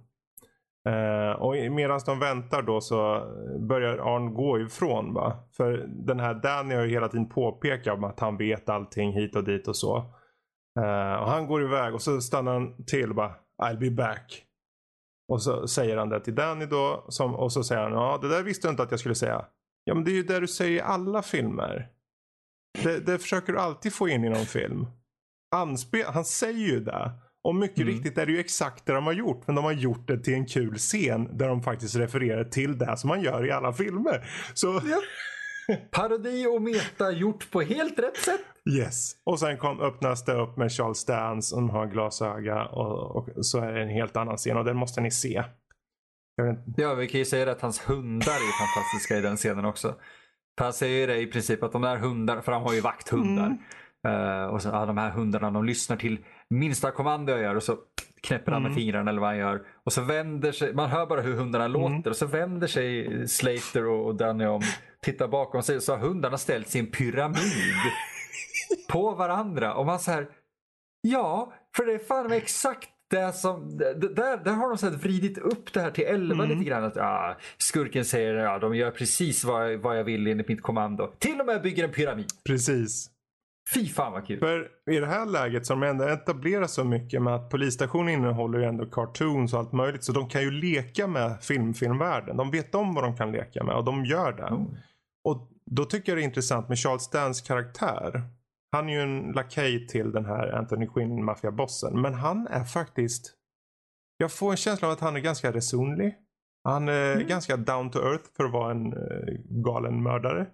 Eh, och medan de väntar då så börjar Arn gå ifrån. Va? För den här Danny har ju hela tiden påpekat att han vet allting hit och dit och så. Eh, och han går iväg och så stannar han till och bara I'll be back. Och så säger han det till Danny då. Som, och så säger han ja det där visste du inte att jag skulle säga. Ja men det är ju det du säger i alla filmer. Det, det försöker du alltid få in i någon film. Anspel, han säger ju det. Och mycket Mm. riktigt är det ju exakt det de har gjort. Men de har gjort det till en kul scen där de faktiskt refererar till det som man gör i alla filmer. Så Parodi och meta gjort på helt rätt sätt. yes. Och sen kom, öppnas det upp med Charles Dance som har glasöga. Och, och så är det en helt annan scen och den måste ni se. Ja, vi kan ju säga att hans hundar är fantastiska i den scenen också. Han säger det i princip att de där hundarna, för han har ju vakthundar. Eh, och så, ja, de här hundarna de lyssnar till minsta kommando jag gör och så knäpper han med fingrarna eller vad han gör. Och så vänder sig, man hör bara hur hundarna låter och så vänder sig Slater och, och Danny om, tittar bakom sig så har hundarna ställt sin pyramid på varandra. Och man så här, ja, för det är fan exakt det som, där, där har de så vridit upp det här till 11 lite grann. Att, ah, skurken säger ja, de gör precis vad, vad jag vill enligt mitt kommando. Till och med bygger en pyramid. precis. Fy fan vad kul. För i det här läget som ändå etablerar så mycket med att polisstationen innehåller ju ändå cartoons och allt möjligt. Så de kan ju leka med filmfilmvärlden. De vet om vad de kan leka med och de gör det. Oh. Och då tycker jag det är intressant med Charles Dance karaktär. Han är ju en lakej till den här Anthony Quinn maffiabossen. Men han är faktiskt. Jag får en känsla av att han är ganska resonlig. Han är ganska down to earth för att vara en eh, galen mördare.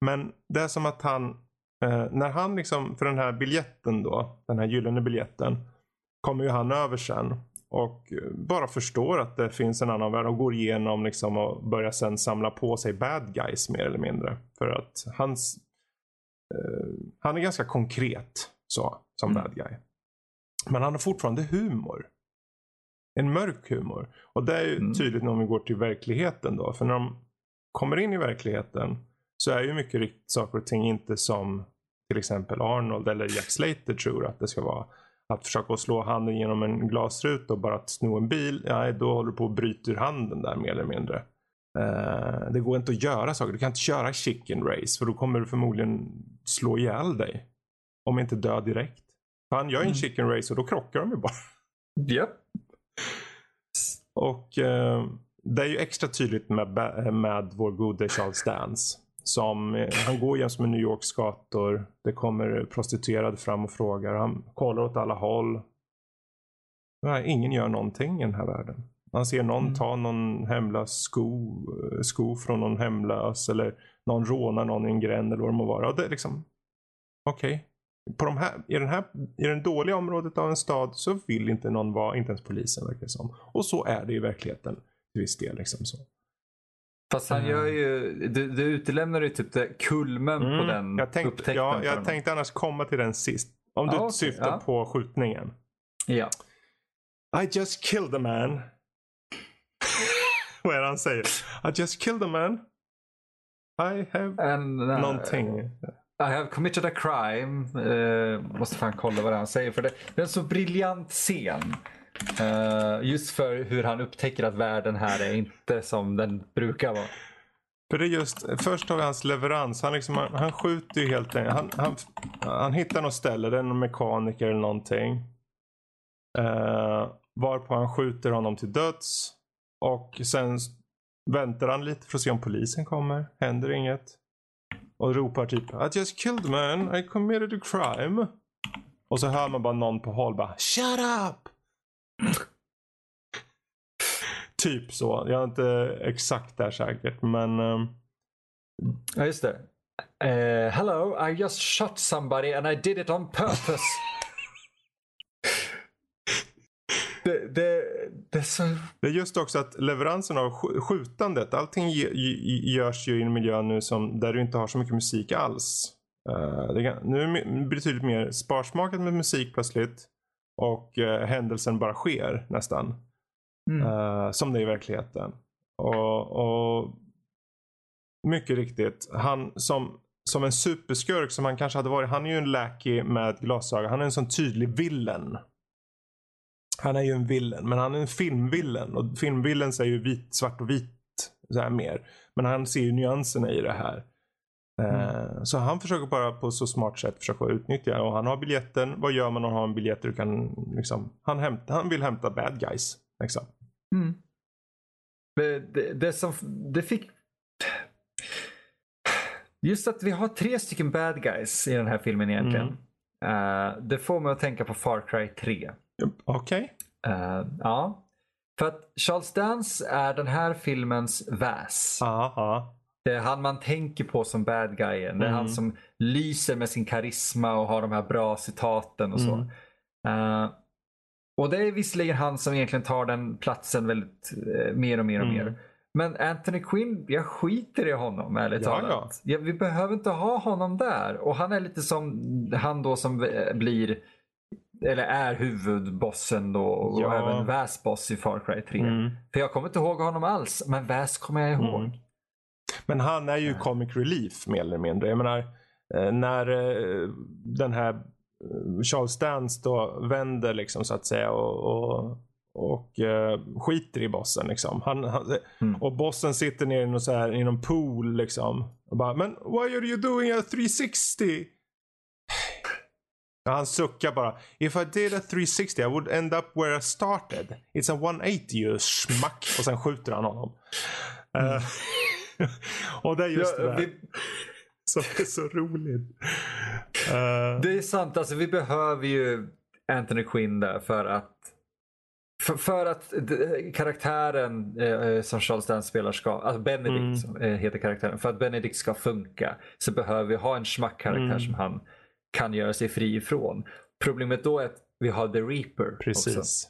Men det är som att han. Eh, när han liksom. För den här biljetten då. Den här gyllene biljetten. Kommer ju han över sen. Och eh, bara förstår att det finns en annan värld och går igenom liksom och börjar sen samla på sig bad guys mer eller mindre. För att hans eh, han är ganska konkret så som Mm. bad guy. Men han har fortfarande humor. En mörk humor. Och det är ju Mm. tydligt när vi går till verkligheten då. För när de kommer in i verkligheten så är ju mycket riktigt saker och ting inte som till exempel Arnold eller Jack Slater tror att det ska vara. Att försöka slå handen genom en glasruta och bara att sno en bil. Ja, då håller du på att bryta ur handen där mer eller mindre. Eh, det går inte att göra saker. Du kan inte köra chicken race för då kommer du förmodligen slå ihjäl dig. Om inte dö direkt. För han gör en chicken race och då krockar de ju bara. Japp. Och eh, det är ju extra tydligt med, med vår gode Charles Dance. Som, eh, han går jäms med New Yorks gator. Det kommer prostituerade fram och frågar. Han kollar åt alla håll. Nej, ingen gör någonting i den här världen. Man ser någon Mm. ta någon hemlös sko, eh, sko från någon hemlös. Eller någon rånar någon i en gränd eller vad det må vara. Och det är liksom, okej. På de här, i, den här, I den dåliga området av en stad så vill inte någon vara, inte ens polisen verkar det som. Och så är det i verkligheten till viss del. Liksom så. Fast han Mm. gör ju, du, du utelämnar ju typ det kulmen på den Mm. jag tänkte, upptäckten. ja, jag honom. tänkte annars komma till den sist. Om du Ja, okej, syftar ja. på skjutningen. Ja. I just killed a man. Vad är det han säger? I just killed a man. I have En, uh, någonting. I have committed a crime. Uh, måste fan kolla vad det är han säger. För det, det är en så briljant scen. Eh, just för hur han upptäcker att världen här är inte som den brukar vara. För det är just, först har vi hans leverans. Han, liksom, han, han skjuter ju helt enkelt. Han, han, han hittar något ställe, det är någon mekaniker eller någonting. Uh, varpå han skjuter honom till döds. Och sen väntar han lite för att se om polisen kommer. Händer inget. Och ropar typ I just killed man, I committed a crime. Och så hör man bara någon på håll bara Shut up! Typ så. Jag är inte exakt där säkert men ehm, Ja, just det. Eh, hello, I just shot somebody and I did it on purpose. det, det, det är så... Det är just också att leveransen av sk- skjutandet. Allting görs ju i en miljö nu som, där du inte har så mycket musik alls. Eh, det kan, nu är det betydligt mer sparsmakat med musik plötsligt. Och eh, händelsen bara sker nästan. Mm. Eh, som det är i verkligheten. Och, och mycket riktigt. Han som, som en superskurk som han kanske hade varit. Han är ju en lackey med glasögon. Han är en sån tydlig villen. Han är ju en villen, men han är en filmvillen. Och filmvillen är ju vit, svart och vit så här mer. Men han ser ju nyanserna i det här. Mm. Så han försöker bara på så smart sätt försöka utnyttja och han har biljetten. Vad gör man om man har en biljett? Du kan, liksom, han, hämta, han vill hämta bad guys. Liksom. Mm. Det, det, som, det fick... Just att vi har tre stycken bad guys i den här filmen egentligen. Mm. Uh, det får mig att tänka på Far Cry 3. Okej. Okay. Uh, eh, ja. För att Charles Dance är den här filmens väs. Aha. Det är han man tänker på som bad guyen. Det är mm. han som lyser med sin karisma och har de här bra citaten och så. Mm. Uh, och det är visserligen han som egentligen tar den platsen väldigt uh, mer och mer och mm. mer. Men Anthony Quinn, jag skiter i honom ärligt ja, talat. Ja. vi behöver inte ha honom där. Och han är lite som han då som eh, blir eller är huvudbossen då och ja. även Väs boss i Far Cry 3. Mm. För jag kommer inte ihåg honom alls, men Väs kommer jag ihåg. Mm. Men han är ju comic relief mer eller mindre. Jag menar, eh, när eh, den här eh, Charles Dance då vänder liksom så att säga och, och, och skiter i bossen liksom. Han, han mm. Och bossen sitter nere i någon, så här, i någon pool liksom. Och bara, men why are you doing a 360? Han suckar bara. If I did a 360 I would end up where I started. It's a 180 you smack. Och sen skjuter han honom. Mm. Uh, och det är just ja, det där. Vi... Som är så roligt. Uh... Det är sant. Alltså, vi behöver ju Anthony Quinn där för att för, för att karaktären eh, som Charles Dance spelar ska, alltså Benedict mm. Eh, heter karaktären, för att Benedict ska funka så behöver vi ha en schmack-karaktär mm. som han kan göra sig fri ifrån. Problemet då är att vi har The Reaper Precis. också.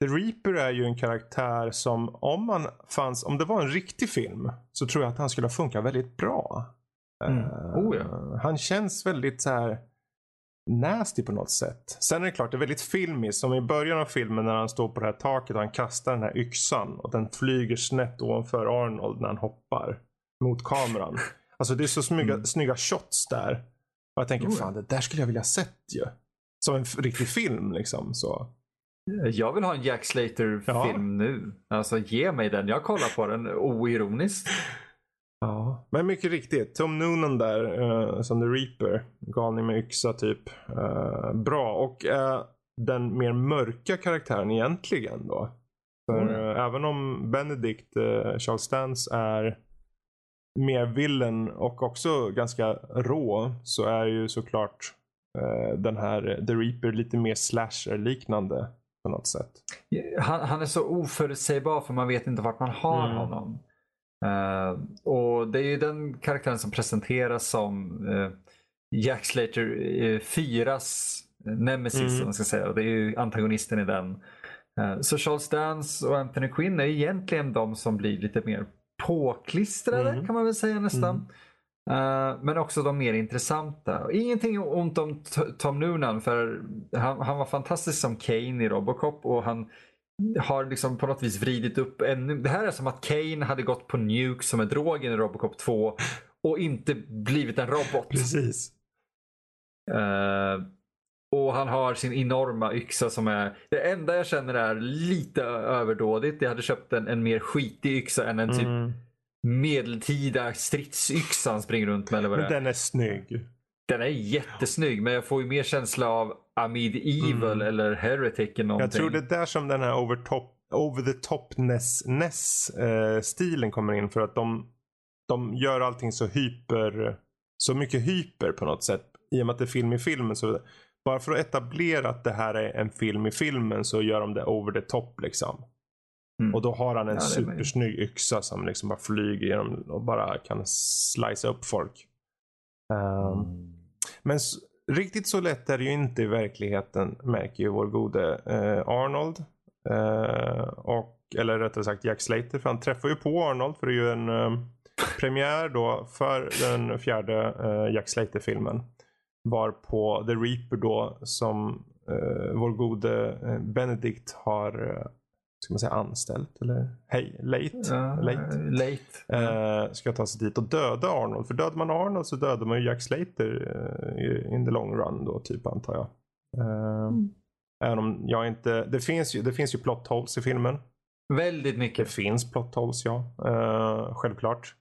The Reaper är ju en karaktär som om man fanns, om det var en riktig film så tror jag att han skulle funka väldigt bra. Mm. Uh, oh, ja. Han känns väldigt så här nasty på något sätt. Sen är det klart, det är väldigt filmiskt. Som i början av filmen när han står på det här taket och han kastar den här yxan och den flyger snett ovanför Arnold när han hoppar mot kameran. Alltså det är så snygga, mm. snygga shots där. Och jag tänker, oh, fan det där skulle jag vilja sett ju. Som en riktig film liksom. Så. Jag vill ha en Jack Slater-film ja. nu. Alltså ge mig den. Jag kollar på den oironiskt. Ja, men mycket riktigt. Tom Noonan där uh, som The Reaper. Galning med yxa typ. Uh, bra. Och uh, den mer mörka karaktären egentligen då. För mm. även om Benedict, Charles Dance är mer villen och också ganska rå så är ju såklart den här The Reaper lite mer slasher liknande på något sätt. Han, han, är så oförutsägbar för man vet inte vart man har mm. honom. Uh, och Det är ju den karaktären som presenteras som uh, Jack Slater uh, 4s nemesis. Mm. man ska säga. Och det är ju antagonisten i den. Uh, så Charles Dance och Anthony Quinn är egentligen de som blir lite mer påklistrade mm. kan man väl säga nästan. Uh, men också de mer intressanta. Ingenting ont om Tom Noonan för han, han, var fantastisk som Kane i Robocop och han har liksom på något vis vridit upp ännu. Det här är som att Kane hade gått på Nuke som är drogen i Robocop 2 och inte blivit en robot. Precis. Uh, och han har sin enorma yxa som är, det enda jag känner är lite överdådigt. Jag hade köpt en, en mer skitig yxa än en typ mm medeltida stridsyxa han springer runt med. Eller vad det är. Den är snygg. Den är jättesnygg men jag får ju mer känsla av Amid Evil mm. eller Heretic eller någonting. Jag tror det är där som den här over, top, over the topness ness, eh, kommer in för att de, de gör allting så hyper, så mycket hyper på något sätt. I och med att det är film i filmen så bara för att etablera att det här är en film i filmen så gör de det over the top liksom. Mm. Och då har han en ja, supersnygg yxa som liksom bara flyger genom och bara kan slicea upp folk. Um, mm. Men riktigt så lätt är det ju inte i verkligheten märker ju vår gode uh, Arnold. Uh, och, eller rättare sagt Jack Slater. För han träffar ju på Arnold för det är ju en uh, premiär då för den fjärde Jack Slater-filmen. Var på The Reaper då som vår gode Benedict har ska man säga anställt eller hej, late. Ja, late. late. Uh, ska ta sig dit och döda Arnold. För dödar man Arnold så dödar man ju Jack Slater uh, in the long run då typ antar jag. Uh, mm. Även om jag inte, det finns ju, det finns ju plot holes i filmen. Väldigt Det mycket. finns plot holes ja, uh, självklart.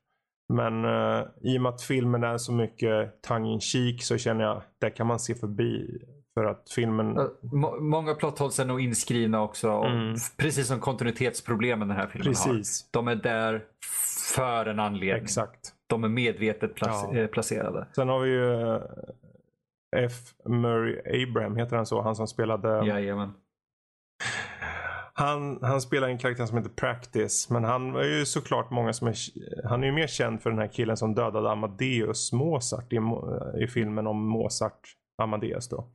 Men i och med att filmen är så mycket tongue in cheek så känner jag det kan man se förbi. För att filmen, må- Många plot holes är nog inskrivna också. Mm. Precis som kontinuitetsproblemen den här filmen har. precis, De är där för en anledning. exakt. De är medvetet plac- Ja. eh, placerade. Sen har vi ju eh, F. Murray Abraham, heter han så? Han som spelade Jajamän. Han, han spelar en karaktär som heter Practice. Men han är ju såklart många som är... Han är ju mer känd för den här killen som dödade Amadeus Mozart i, Mo- i filmen om Mozart Amadeus då.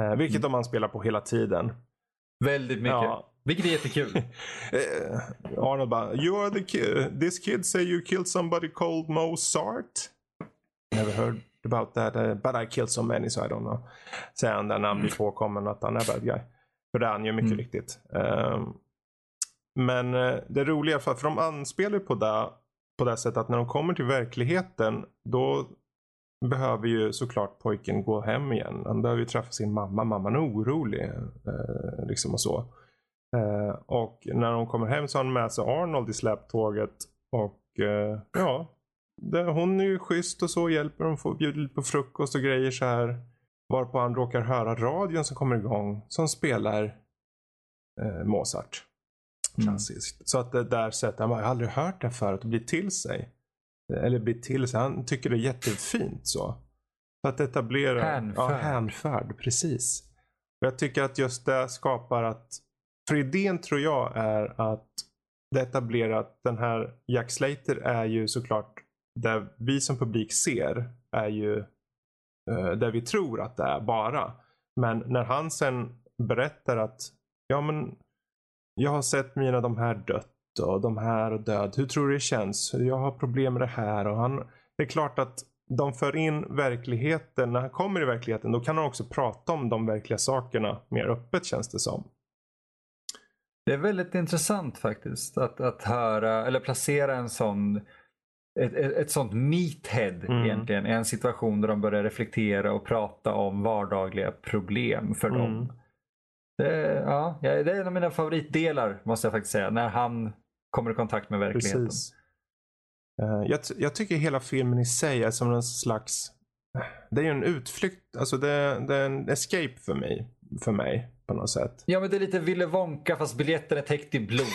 Eh, vilket Mm. de han spelar på hela tiden. Väldigt mycket. Ja. Vilket är jättekul. Eh, Arnold bara, you are the kid. This kid say you killed somebody called Mozart. Never heard about that. Uh, but I killed so many so I don't know. Säger han där när han blir påkommen att han är bad guy. För det är han ju mycket Mm. riktigt. Ehm, men eh, det roliga, för, för de anspelar på det, på det sättet att när de kommer till verkligheten då behöver ju såklart pojken gå hem igen. Han behöver ju träffa sin mamma. Mamman är orolig. Eh, liksom och så. Eh, och när de kommer hem så har han med sig Arnold i släptåget. Och eh, ja, det, hon är ju schysst och så. Hjälper få bjuda lite på frukost och grejer så här. Varpå han råkar höra radion som kommer igång. Som spelar eh, Mozart. Mm. Klassiskt. Så att det där sättet, han bara, jag har aldrig hört det förut och blir till sig. Eller blir till sig. Han tycker det är jättefint så. För att etablera. Hänförd. Ja, hänförd. Precis. Och jag tycker att just det skapar att. För idén tror jag är att det etablerar att den här Jack Slater är ju såklart. Det vi som publik ser är ju eh, det vi tror att det är bara. Men när han sen berättar att ja men jag har sett mina de här dött och de här och död. Hur tror du det känns? Jag har problem med det här. Och han, det är klart att de för in verkligheten. När han kommer i verkligheten då kan han också prata om de verkliga sakerna mer öppet känns det som. Det är väldigt intressant faktiskt att, att höra eller placera en sån ett, ett, ett sånt meathead Mm. egentligen i en situation där de börjar reflektera och prata om vardagliga problem för Mm. dem. Det, ja, det är en av mina favoritdelar måste jag faktiskt säga. När han kommer i kontakt med verkligheten. Precis. Eh, jag, jag tycker hela filmen i sig är som en slags det är ju en utflykt, alltså det, det är en escape för mig, för mig på något sätt. Ja men det är lite Ville Wonka fast biljetten är täckt i blod.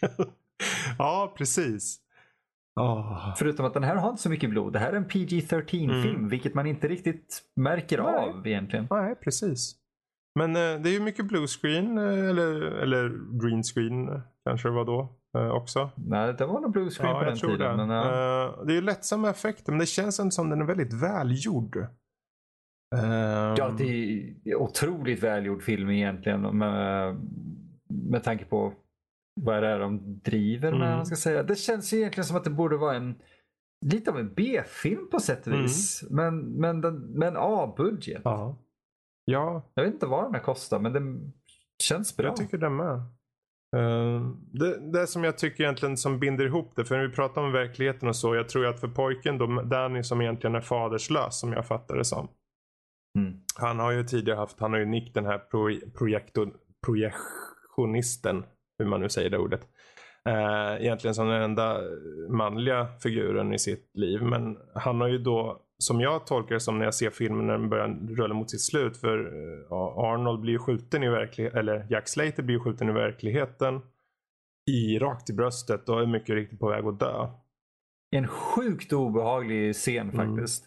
ja, precis. Åh. Förutom att den här har inte så mycket blod. Det här är en PG-13 film vilket man inte riktigt märker Mm. Nej. av egentligen. Nej, precis. Men eh, det är ju mycket blue screen eh, eller, eller green screen eh, kanske det var då också. Nej, det var nog blue screen på den tiden. Men, ja. Det är ju lättsamma effekter men det känns ändå som den är väldigt välgjord. Ehm, Ja, det är otroligt välgjord film egentligen. Med, med tanke på vad det är de driver med. Mm. Man ska säga. Det känns ju egentligen som att det borde vara en lite av en B-film på sätt och vis. Men, men, den, men A-budget. Mm. Ja. Ja, Jag vet inte vad den här kostar men den känns bra. jag tycker det med. Ehm, det, det som jag tycker egentligen som binder ihop det, för när vi pratar om verkligheten och så, jag tror att för pojken då, Danny som egentligen är faderslös som jag fattar det som. Mm. Han har ju tidigare haft, han har ju Nick den här pro, projektor, projektionisten, hur man nu säger det ordet. Eh, egentligen som den enda manliga figuren i sitt liv. Men han har ju då, som jag tolkar det som när jag ser filmen när den börjar rulla mot sitt slut. För eh, Arnold blir ju skjuten i verkligheten, eller Jack Slater blir ju skjuten i verkligheten. I rakt i bröstet och är mycket riktigt på väg att dö. En sjukt obehaglig scen Mm. faktiskt.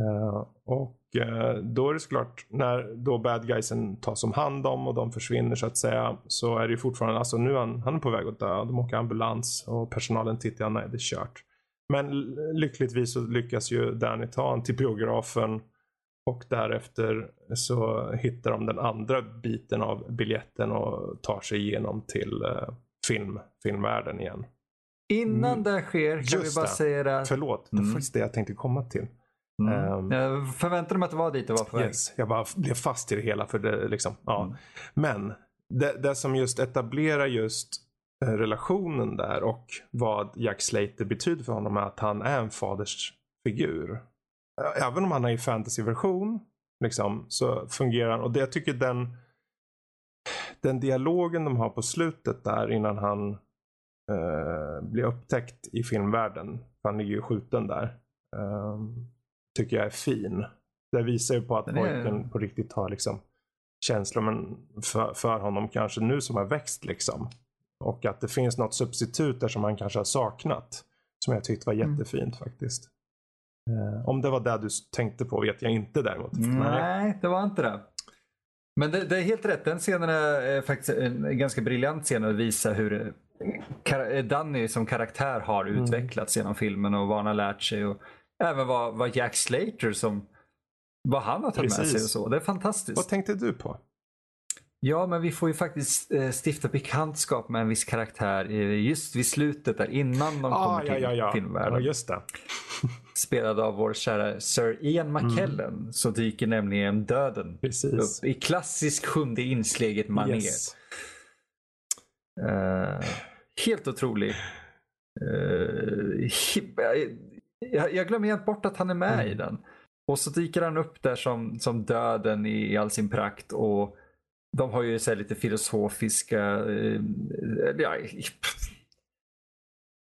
Eh, och eh, då är det såklart när då bad guysen tas om hand om och de försvinner så att säga. Så är det ju fortfarande, alltså nu är han, han är på väg att dö. De åker ambulans och personalen tittar, nej det är kört. Men lyckligtvis så lyckas ju Danny ta honom till biografen. Och därefter så hittar de den andra biten av biljetten och tar sig igenom till eh, film, filmvärlden igen. Innan Mm. det sker kan Just vi bara det. säga det. att- Förlåt, det var Mm. faktiskt det jag tänkte komma till. Mm. Ehm. Jag förväntade mig att det var dit det var på väg. Yes, jag bara blev fast i det hela. för det liksom, ja. Mm. Men det, det som just etablerar just relationen där och vad Jack Slater betyder för honom är att han är en fadersfigur. Även om han är i fantasyversion liksom, så fungerar han. Och det, jag tycker den, den dialogen de har på slutet där innan han eh, blir upptäckt i filmvärlden. Han ligger ju skjuten där. Eh, tycker jag är fin. Det visar ju på att pojken på riktigt har liksom känslor men för, för honom kanske nu som har växt liksom. Och att det finns något substitut där som han kanske har saknat. Som jag tyckte var Mm. jättefint faktiskt. Eh, om det var det du tänkte på vet jag inte däremot. Nej, det var inte det. Men det, det är helt rätt. Den scenen är faktiskt en ganska briljant scen att visa hur eh, eh, Danny som karaktär har Mm. utvecklats genom filmen och vad han har lärt sig. Och även vad, vad Jack Slater som vad han har tagit med Precis. sig och så. Det är fantastiskt. Vad tänkte du på? Ja, men vi får ju faktiskt eh, stifta bekantskap med en viss karaktär eh, just vid slutet där innan de Ah, kommer ja, till ja, ja. filmvärlden. ja, just det. Spelad av vår kära Sir Ian McKellen så dyker nämligen döden Mm. Precis. upp i klassisk sjunde insteget manér. Yes. Eh, helt otrolig. Hi- jag, jag glömmer helt bort att han är med Mm. i den. Och så dyker han upp där som, som döden i, i all sin prakt. Och de har ju så lite filosofiska... Eh, ja,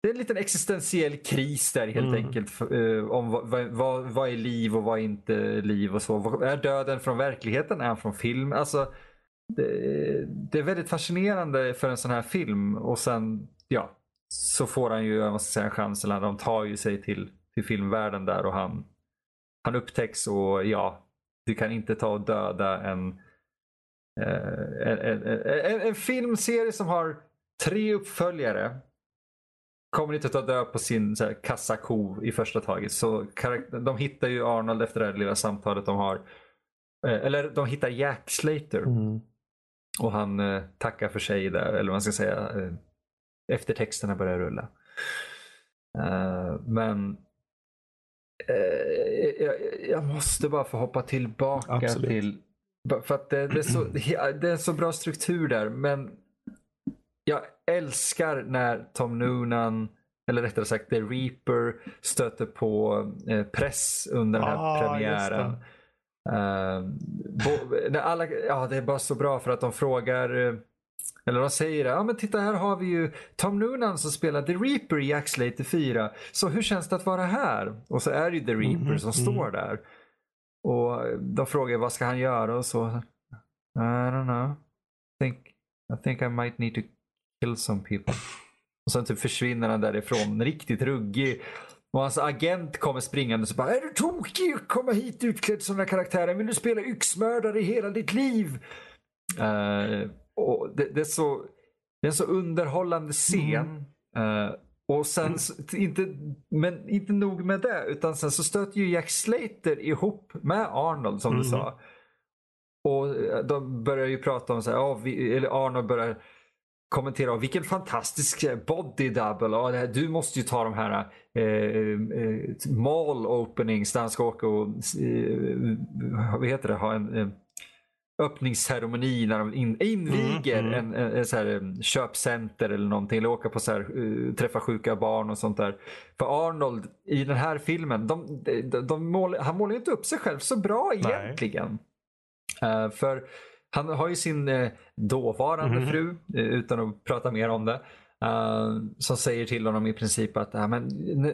det är en liten existentiell kris där helt Mm. enkelt. eh, om vad, vad- vad, är liv och vad är inte liv och så. Är döden från verkligheten? Är han från film? Alltså, det, det är väldigt fascinerande för en sån här film. Och sen, ja, så får han ju måste säga, en chans. Eller de tar ju sig till, till filmvärlden där och han, han upptäcks och ja, du kan inte ta och döda en, en, en, en, en filmserie som har tre uppföljare kommer inte ta död på sin så här, kassako i första taget. Så de hittar ju Arnold efter det här lilla samtalet de har. Eh, Eller de hittar Jack Slater. Mm. Och han eh, tackar för sig där, eller vad man ska säga. Eh, eftertexterna börjar rulla. Eh, men eh, jag, jag måste bara få hoppa tillbaka Absolut. till... För att det, det, är så, det är en så bra struktur där. Men jag älskar när Tom Noonan, eller rättare sagt The Reaper, stöter på eh, press under den här Ah, premiären. Bo, när alla, ja, det är bara så bra för att de frågar, eh, eller de säger ja men titta här har vi ju Tom Noonan som spelar The Reaper i Jack Slater 4. Så hur känns det att vara här? Och så är det ju The Reaper Mhm, som mm. står där. Och de frågar vad ska han göra och så. I don't know. Think, I think I might need to kill some people. Och sen typ försvinner han därifrån, riktigt ruggig. Och hans agent kommer springande och så bara Är du tokig att komma hit utklädd som den här karaktären? Vill du spela yxmördare i hela ditt liv? Eh, och det, det, är så, det är en så underhållande scen. Eh, och sen, inte, men inte nog med det, utan sen så stöter ju Jack Slater ihop med Arnold som du Mhm. sa. Och eh, de börjar ju prata om så här, ja, vi, eller Arnold börjar kommentera "Åh, vilken fantastisk eh, body double. Det här, du måste ju ta de här eh, eh, mall openings där han ska åka och eh, vad heter det, ha en öppningsceremoni när de in, inviger Mm, En, en, en så här, eh, köpcenter eller någonting. Eller åka på så här, eh, träffa sjuka barn och sånt där. För Arnold i den här filmen, de, de, de mål, han målar inte upp sig själv så bra egentligen. Eh, för han har ju sin eh, dåvarande Mhm. fru, utan att prata mer om det, eh, som säger till honom i princip att "Ja, men,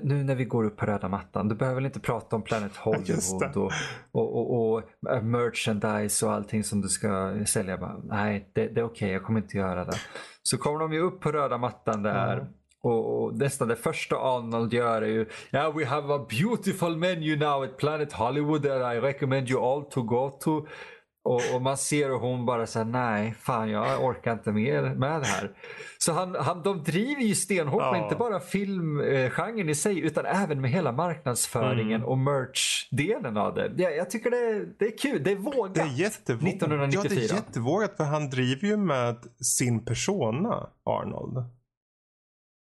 nu, när vi går upp på röda mattan, du behöver väl inte prata om Planet. Hollywood och, och, och, och eh, merchandise och allting som du ska sälja. Bara, Nej, det, det är okej, jag kommer inte göra det. Så kommer de ju upp på röda mattan där. Ja. Och, och nästan det första Arnold gör är ju Yeah we have a beautiful menu now at Planet Hollywood that I recommend you all to go to. Och, och man ser hur hon bara säger nej, fan jag orkar inte med, med det här. Så han, han, de driver ju stenhårt med Ja. inte bara filmgenren i sig utan även med hela marknadsföringen Mm. och merch-delen av det. Jag, jag tycker det, det är kul, det är vågat. Det är jättevågat. 1994. Ja, det är jättevågat för han driver ju med sin persona, Arnold.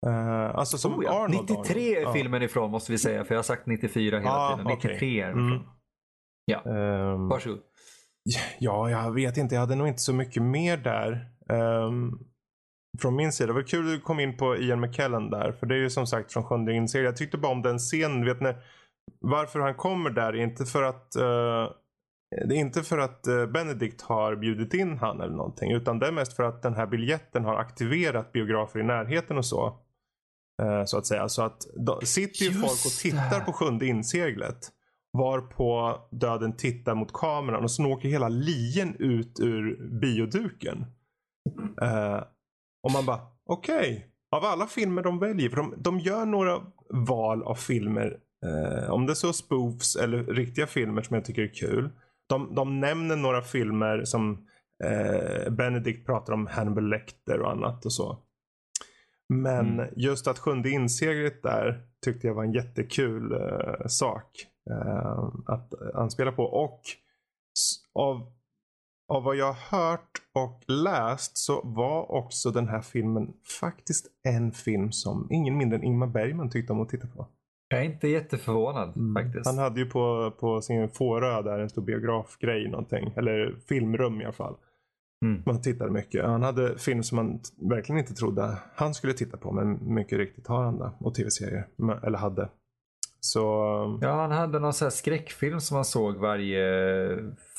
Eh, alltså som Oh ja, Arnold. 93 är Arnold. filmen ifrån måste vi säga för jag har sagt 94 hela Ja, tiden. 93 okej. är. Mm. Ja, Ehm, varsågod. Ja, jag vet inte. Jag hade nog inte så mycket mer där. ehm, från min sida. Det var kul att du kom in på Ian McKellen där. För det är ju som sagt från sjunde inserien. Jag tyckte bara om den scenen. Vet ni, varför han kommer där är inte för att uh, det är inte för att eh, Benedict har bjudit in han eller någonting. Utan det är mest för att den här biljetten har aktiverat biografer i närheten och så. Eh, så att säga. Så att då sitter ju Just folk och tittar det. på sjunde inseglet. Varpå döden tittar mot kameran och så åker hela lien ut ur bioduken. Eh, och man bara, okej. Av alla filmer de väljer, för de, de gör några val av filmer. Eh, om det är så spoofs eller riktiga filmer som jag tycker är kul. De, de nämner några filmer som eh, Benedict pratar om Hannibal Lecter och annat och så. Men Mm. just att sjunde inseglet där tyckte jag var en jättekul eh, sak att anspela på. Och av, av vad jag har hört och läst så var också den här filmen faktiskt en film som ingen mindre än Ingmar Bergman tyckte om att titta på. Jag är inte jätteförvånad faktiskt. Han hade ju på, på sin Fårö där en stor biografgrej någonting. Eller filmrum i alla fall. Mm. Man tittade mycket. Han hade film som man verkligen inte trodde han skulle titta på. Men mycket riktigt har han det. Och tv-serier. Eller hade. Så Ja, han hade någon sån här skräckfilm som man såg varje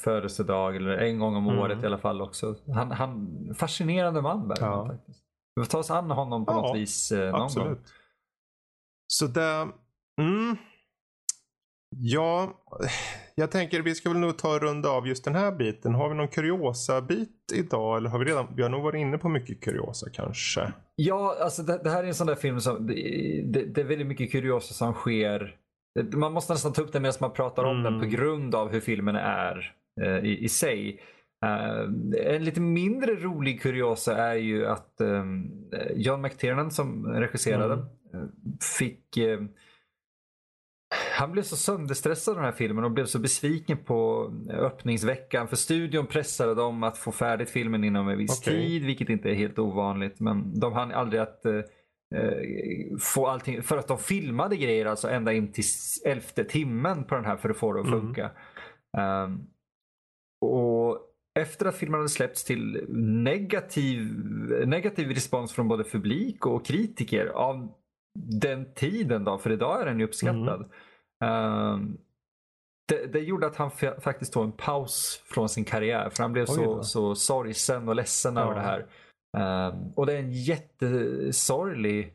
födelsedag eller en gång om Mm. året i alla fall också. Han, han fascinerande man Bergman Ja. faktiskt. Vi får ta oss an honom på Ja, något vis eh, någon absolut. gång. Så det... Mm, ja, jag tänker vi ska väl nog ta och runda av just den här biten. Har vi någon kuriosa-bit idag? Eller har vi redan... Vi har nog varit inne på mycket kuriosa kanske. Ja, alltså det, det här är en sån där film som det, det, är väldigt mycket kuriosa som sker. Man måste nästan ta upp det medan man pratar om Mm. den på grund av hur filmen är eh, i, i sig. Eh, en lite mindre rolig kuriosa är ju att eh, John McTiernan som regisserade Mm. eh, fick eh, han blev så sönderstressad av den här filmen och blev så besviken på öppningsveckan. För studion pressade dem att få färdigt filmen inom en viss Okej. tid, vilket inte är helt ovanligt. Men de hann aldrig att eh, eh, få allting, för att de filmade grejer alltså ända in till elfte timmen på den här för att få det att Mm. funka. Ehm, och efter att filmen hade släppts till negativ, negativ respons från både publik och kritiker av den tiden då, för idag är den ju uppskattad. Ehm, det, det gjorde att han fa- faktiskt tog en paus från sin karriär för han blev Oj så, då. så sorgsen och ledsen över Ja. det här. Ehm, och det är en jättesorglig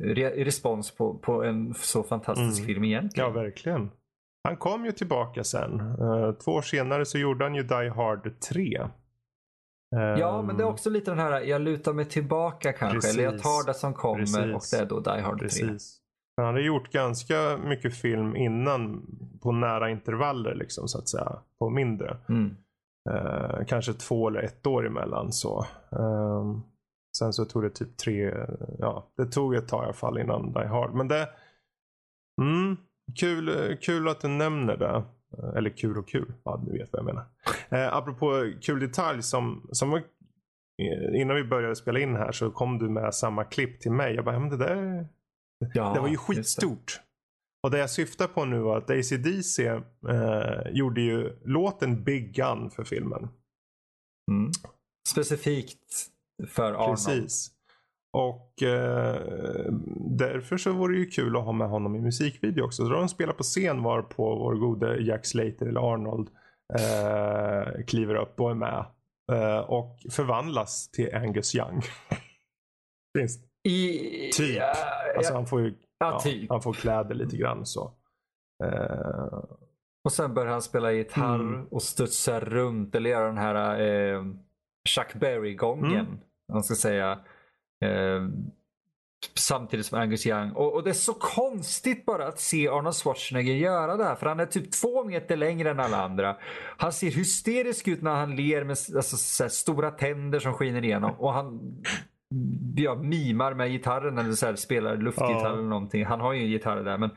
re- respons på, på en så fantastisk Mm. film egentligen. Ja, verkligen. Han kom ju tillbaka sen. Eh, två år senare så gjorde han ju Die Hard 3. Ja, Ehm, men det är också lite den här, jag lutar mig tillbaka kanske. Precis. Eller jag tar det som kommer Precis. och det är då Die Hard 3. Precis. Han hade gjort ganska mycket film innan på nära intervaller liksom så att säga. På mindre. Mm. Eh, kanske två eller ett år emellan så. Ehm, sen så tog det typ tre, ja det tog ett tag i alla fall innan Die Hard. Men det, mm, kul, kul att du nämner det. Eh, Eller kul och kul, ja du vet vad jag menar. Eh, apropå kul detalj som, som var, eh, innan vi började spela in här så kom du med samma klipp till mig. Jag bara, men det där Ja, det var ju skitstort. Och det jag syftar på nu var att AC/DC eh, gjorde ju låten Big Gun för filmen. Mm. Specifikt för Arnold. Precis. Och eh, därför så vore det ju kul att ha med honom i musikvideo också. Så de spelar på scen var på vår gode Jack Slater eller Arnold eh, kliver upp och är med. Eh, och förvandlas till Angus Young. Finns I, Typ. Ja, Alltså ja. han får ju Ja, typ. han får kläder lite grann så. Eh, Och sen börjar han spela gitarr Mm. och studsa runt eller göra den här eh, Chuck Berry-gången. Mm. Man ska säga. Eh, samtidigt som Angus Young. Och, och det är så konstigt bara att se Arnold Schwarzenegger göra det här. För han är typ två meter längre än alla andra. Han ser hysterisk ut när han ler med alltså, stora tänder som skiner igenom. Och han ja, mimar med gitarren eller så här, spelar luftgitarr eller någonting. Han har ju en gitarr där. Men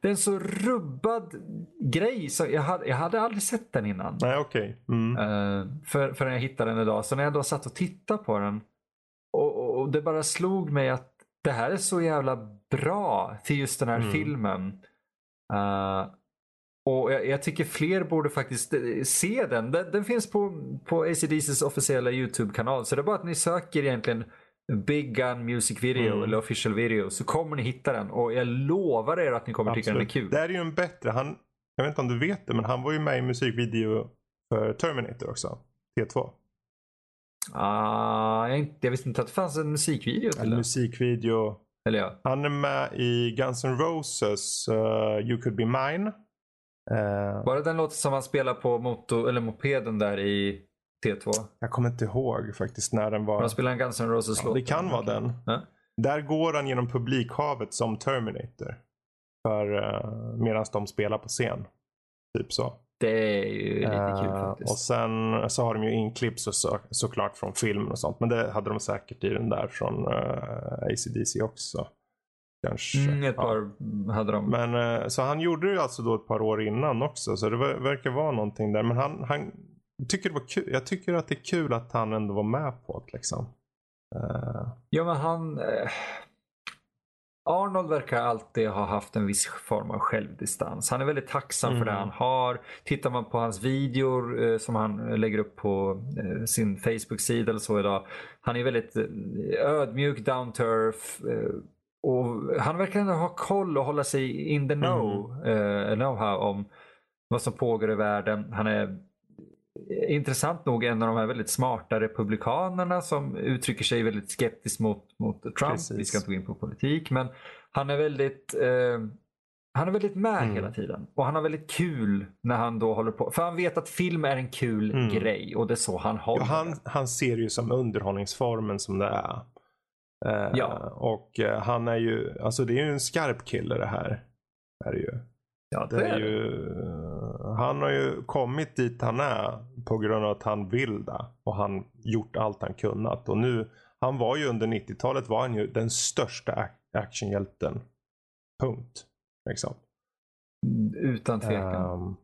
det är en så rubbad grej. Så jag, hade, jag hade aldrig sett den innan. nej okej. Mm. Uh, för, förrän jag hittade den idag. Så när jag då satt och tittade på den. Och, det bara slog mig att det här är så jävla bra till just den här Mm. filmen. Eh, och jag, jag tycker fler borde faktiskt eh, se den. Den, den finns på, på ACDCs officiella YouTube-kanal. Så det är bara att ni söker egentligen Big Gun Music Video Mm. eller Official Video så kommer ni hitta den. Och jag lovar er att ni kommer tycka den är kul. Det här är ju en bättre. Han, jag vet inte om du vet det, men han var ju med i musikvideo för Terminator också. T2. Ah, jag, inte, jag visste inte att det fanns en musikvideo till En den. musikvideo. Eller ja. Han är med i Guns N' Roses uh, You Could Be Mine. Eh, Var det den låten som han spelar på moto, eller mopeden där i T2? jag kommer inte ihåg faktiskt när den var. Han spelar en Guns N' Roses-låt. det kan vara den. Ja. Där går han genom publikhavet som Terminator. För uh, medan de spelar på scen. Typ så. Det är ju lite kul Eh, faktiskt. och sen så har de ju inklipp så, så, såklart från filmen och sånt. Men det hade de säkert i den där från uh, ACDC också. Kanske. Mm, ett Ja. par hade de. Men eh, så han gjorde det ju alltså då ett par år innan också. Så det ver- verkar vara någonting där. Men han, han tycker det var kul. Jag tycker att det är kul att han ändå var med på det liksom. Eh, Ja, men han... Arnold verkar alltid ha haft en viss form av självdistans. Han är väldigt tacksam för det Mm. han har. Tittar man på hans videor eh, som han lägger upp på eh, sin Facebook-sida eller så idag. Han är väldigt eh, ödmjuk, down to earth. Eh, och han verkar ändå ha koll och hålla sig in the know, eh, know-how om vad som pågår i världen. Han är intressant nog en av de här väldigt smarta republikanerna som uttrycker sig väldigt skeptiskt mot, mot Trump. Precis. Vi ska inte gå in på politik men han är väldigt eh, han är väldigt med Mm. hela tiden och han har väldigt kul när han då håller på. För han vet att film är en kul Mm. grej och det är så han håller. ja, han, han ser ju som underhållningsformen som det är. Eh, Ja. Och eh, han är ju, alltså det är ju en skarp kille det här. Är det ju. ja, Det är ju, han har ju kommit dit han är på grund av att han vill det. Och han gjort allt han kunnat. Och nu, han var ju under 90-talet var han ju den största ac- actionhjälten. Punkt. Liksom. Utan tvekan. Ehm,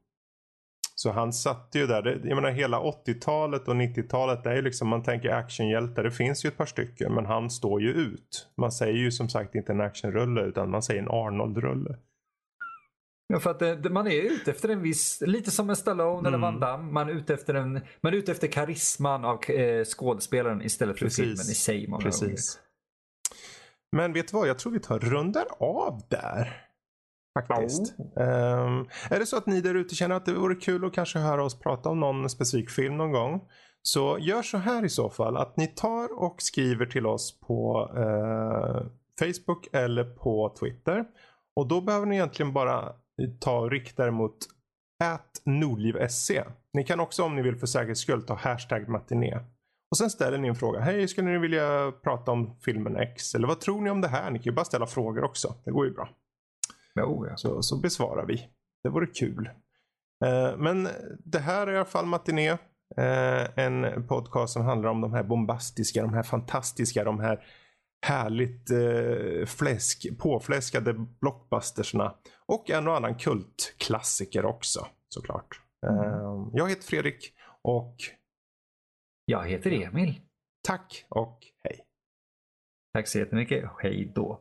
så han satte ju där, jag menar hela 80-talet och 90-talet det är ju liksom, man tänker actionhjältar, det finns ju ett par stycken men han står ju ut. Man säger ju som sagt inte en actionrulle utan man säger en Arnold-rulle. Ja, för att det, det, man är ute efter en viss, lite som en Stallone eller Mm. Van Damme. Man är ute efter, en, man är ute efter karisman av eh, skådespelaren istället för Precis. filmen i sig. gånger. Precis. Men vet du vad, jag tror vi tar rundar av där. Faktiskt. Ehm, är det så att ni där ute känner att det vore kul att kanske höra oss prata om någon specifik film någon gång. Så gör så här i så fall att ni tar och skriver till oss på eh, Facebook eller på Twitter. Och då behöver ni egentligen bara ta och rikta er mot nordliv.se. Ni kan också om ni vill för säkerhets skull ta hashtag matiné. Och sen ställer ni en fråga. Hej, skulle ni vilja prata om filmen X? Eller vad tror ni om det här? Ni kan ju bara ställa frågor också. Det går ju bra. Jo, ja. Så, så besvarar vi. Det vore kul. Eh, men det här är i alla fall Matiné. Eh, en podcast som handlar om de här bombastiska, de här fantastiska, de här härligt eh, fläsk, påfläskade blockbustersna. Och en och annan kultklassiker också såklart. Eh, jag heter Fredrik och Jag heter Emil. tack och hej. Tack så jättemycket. Hej då.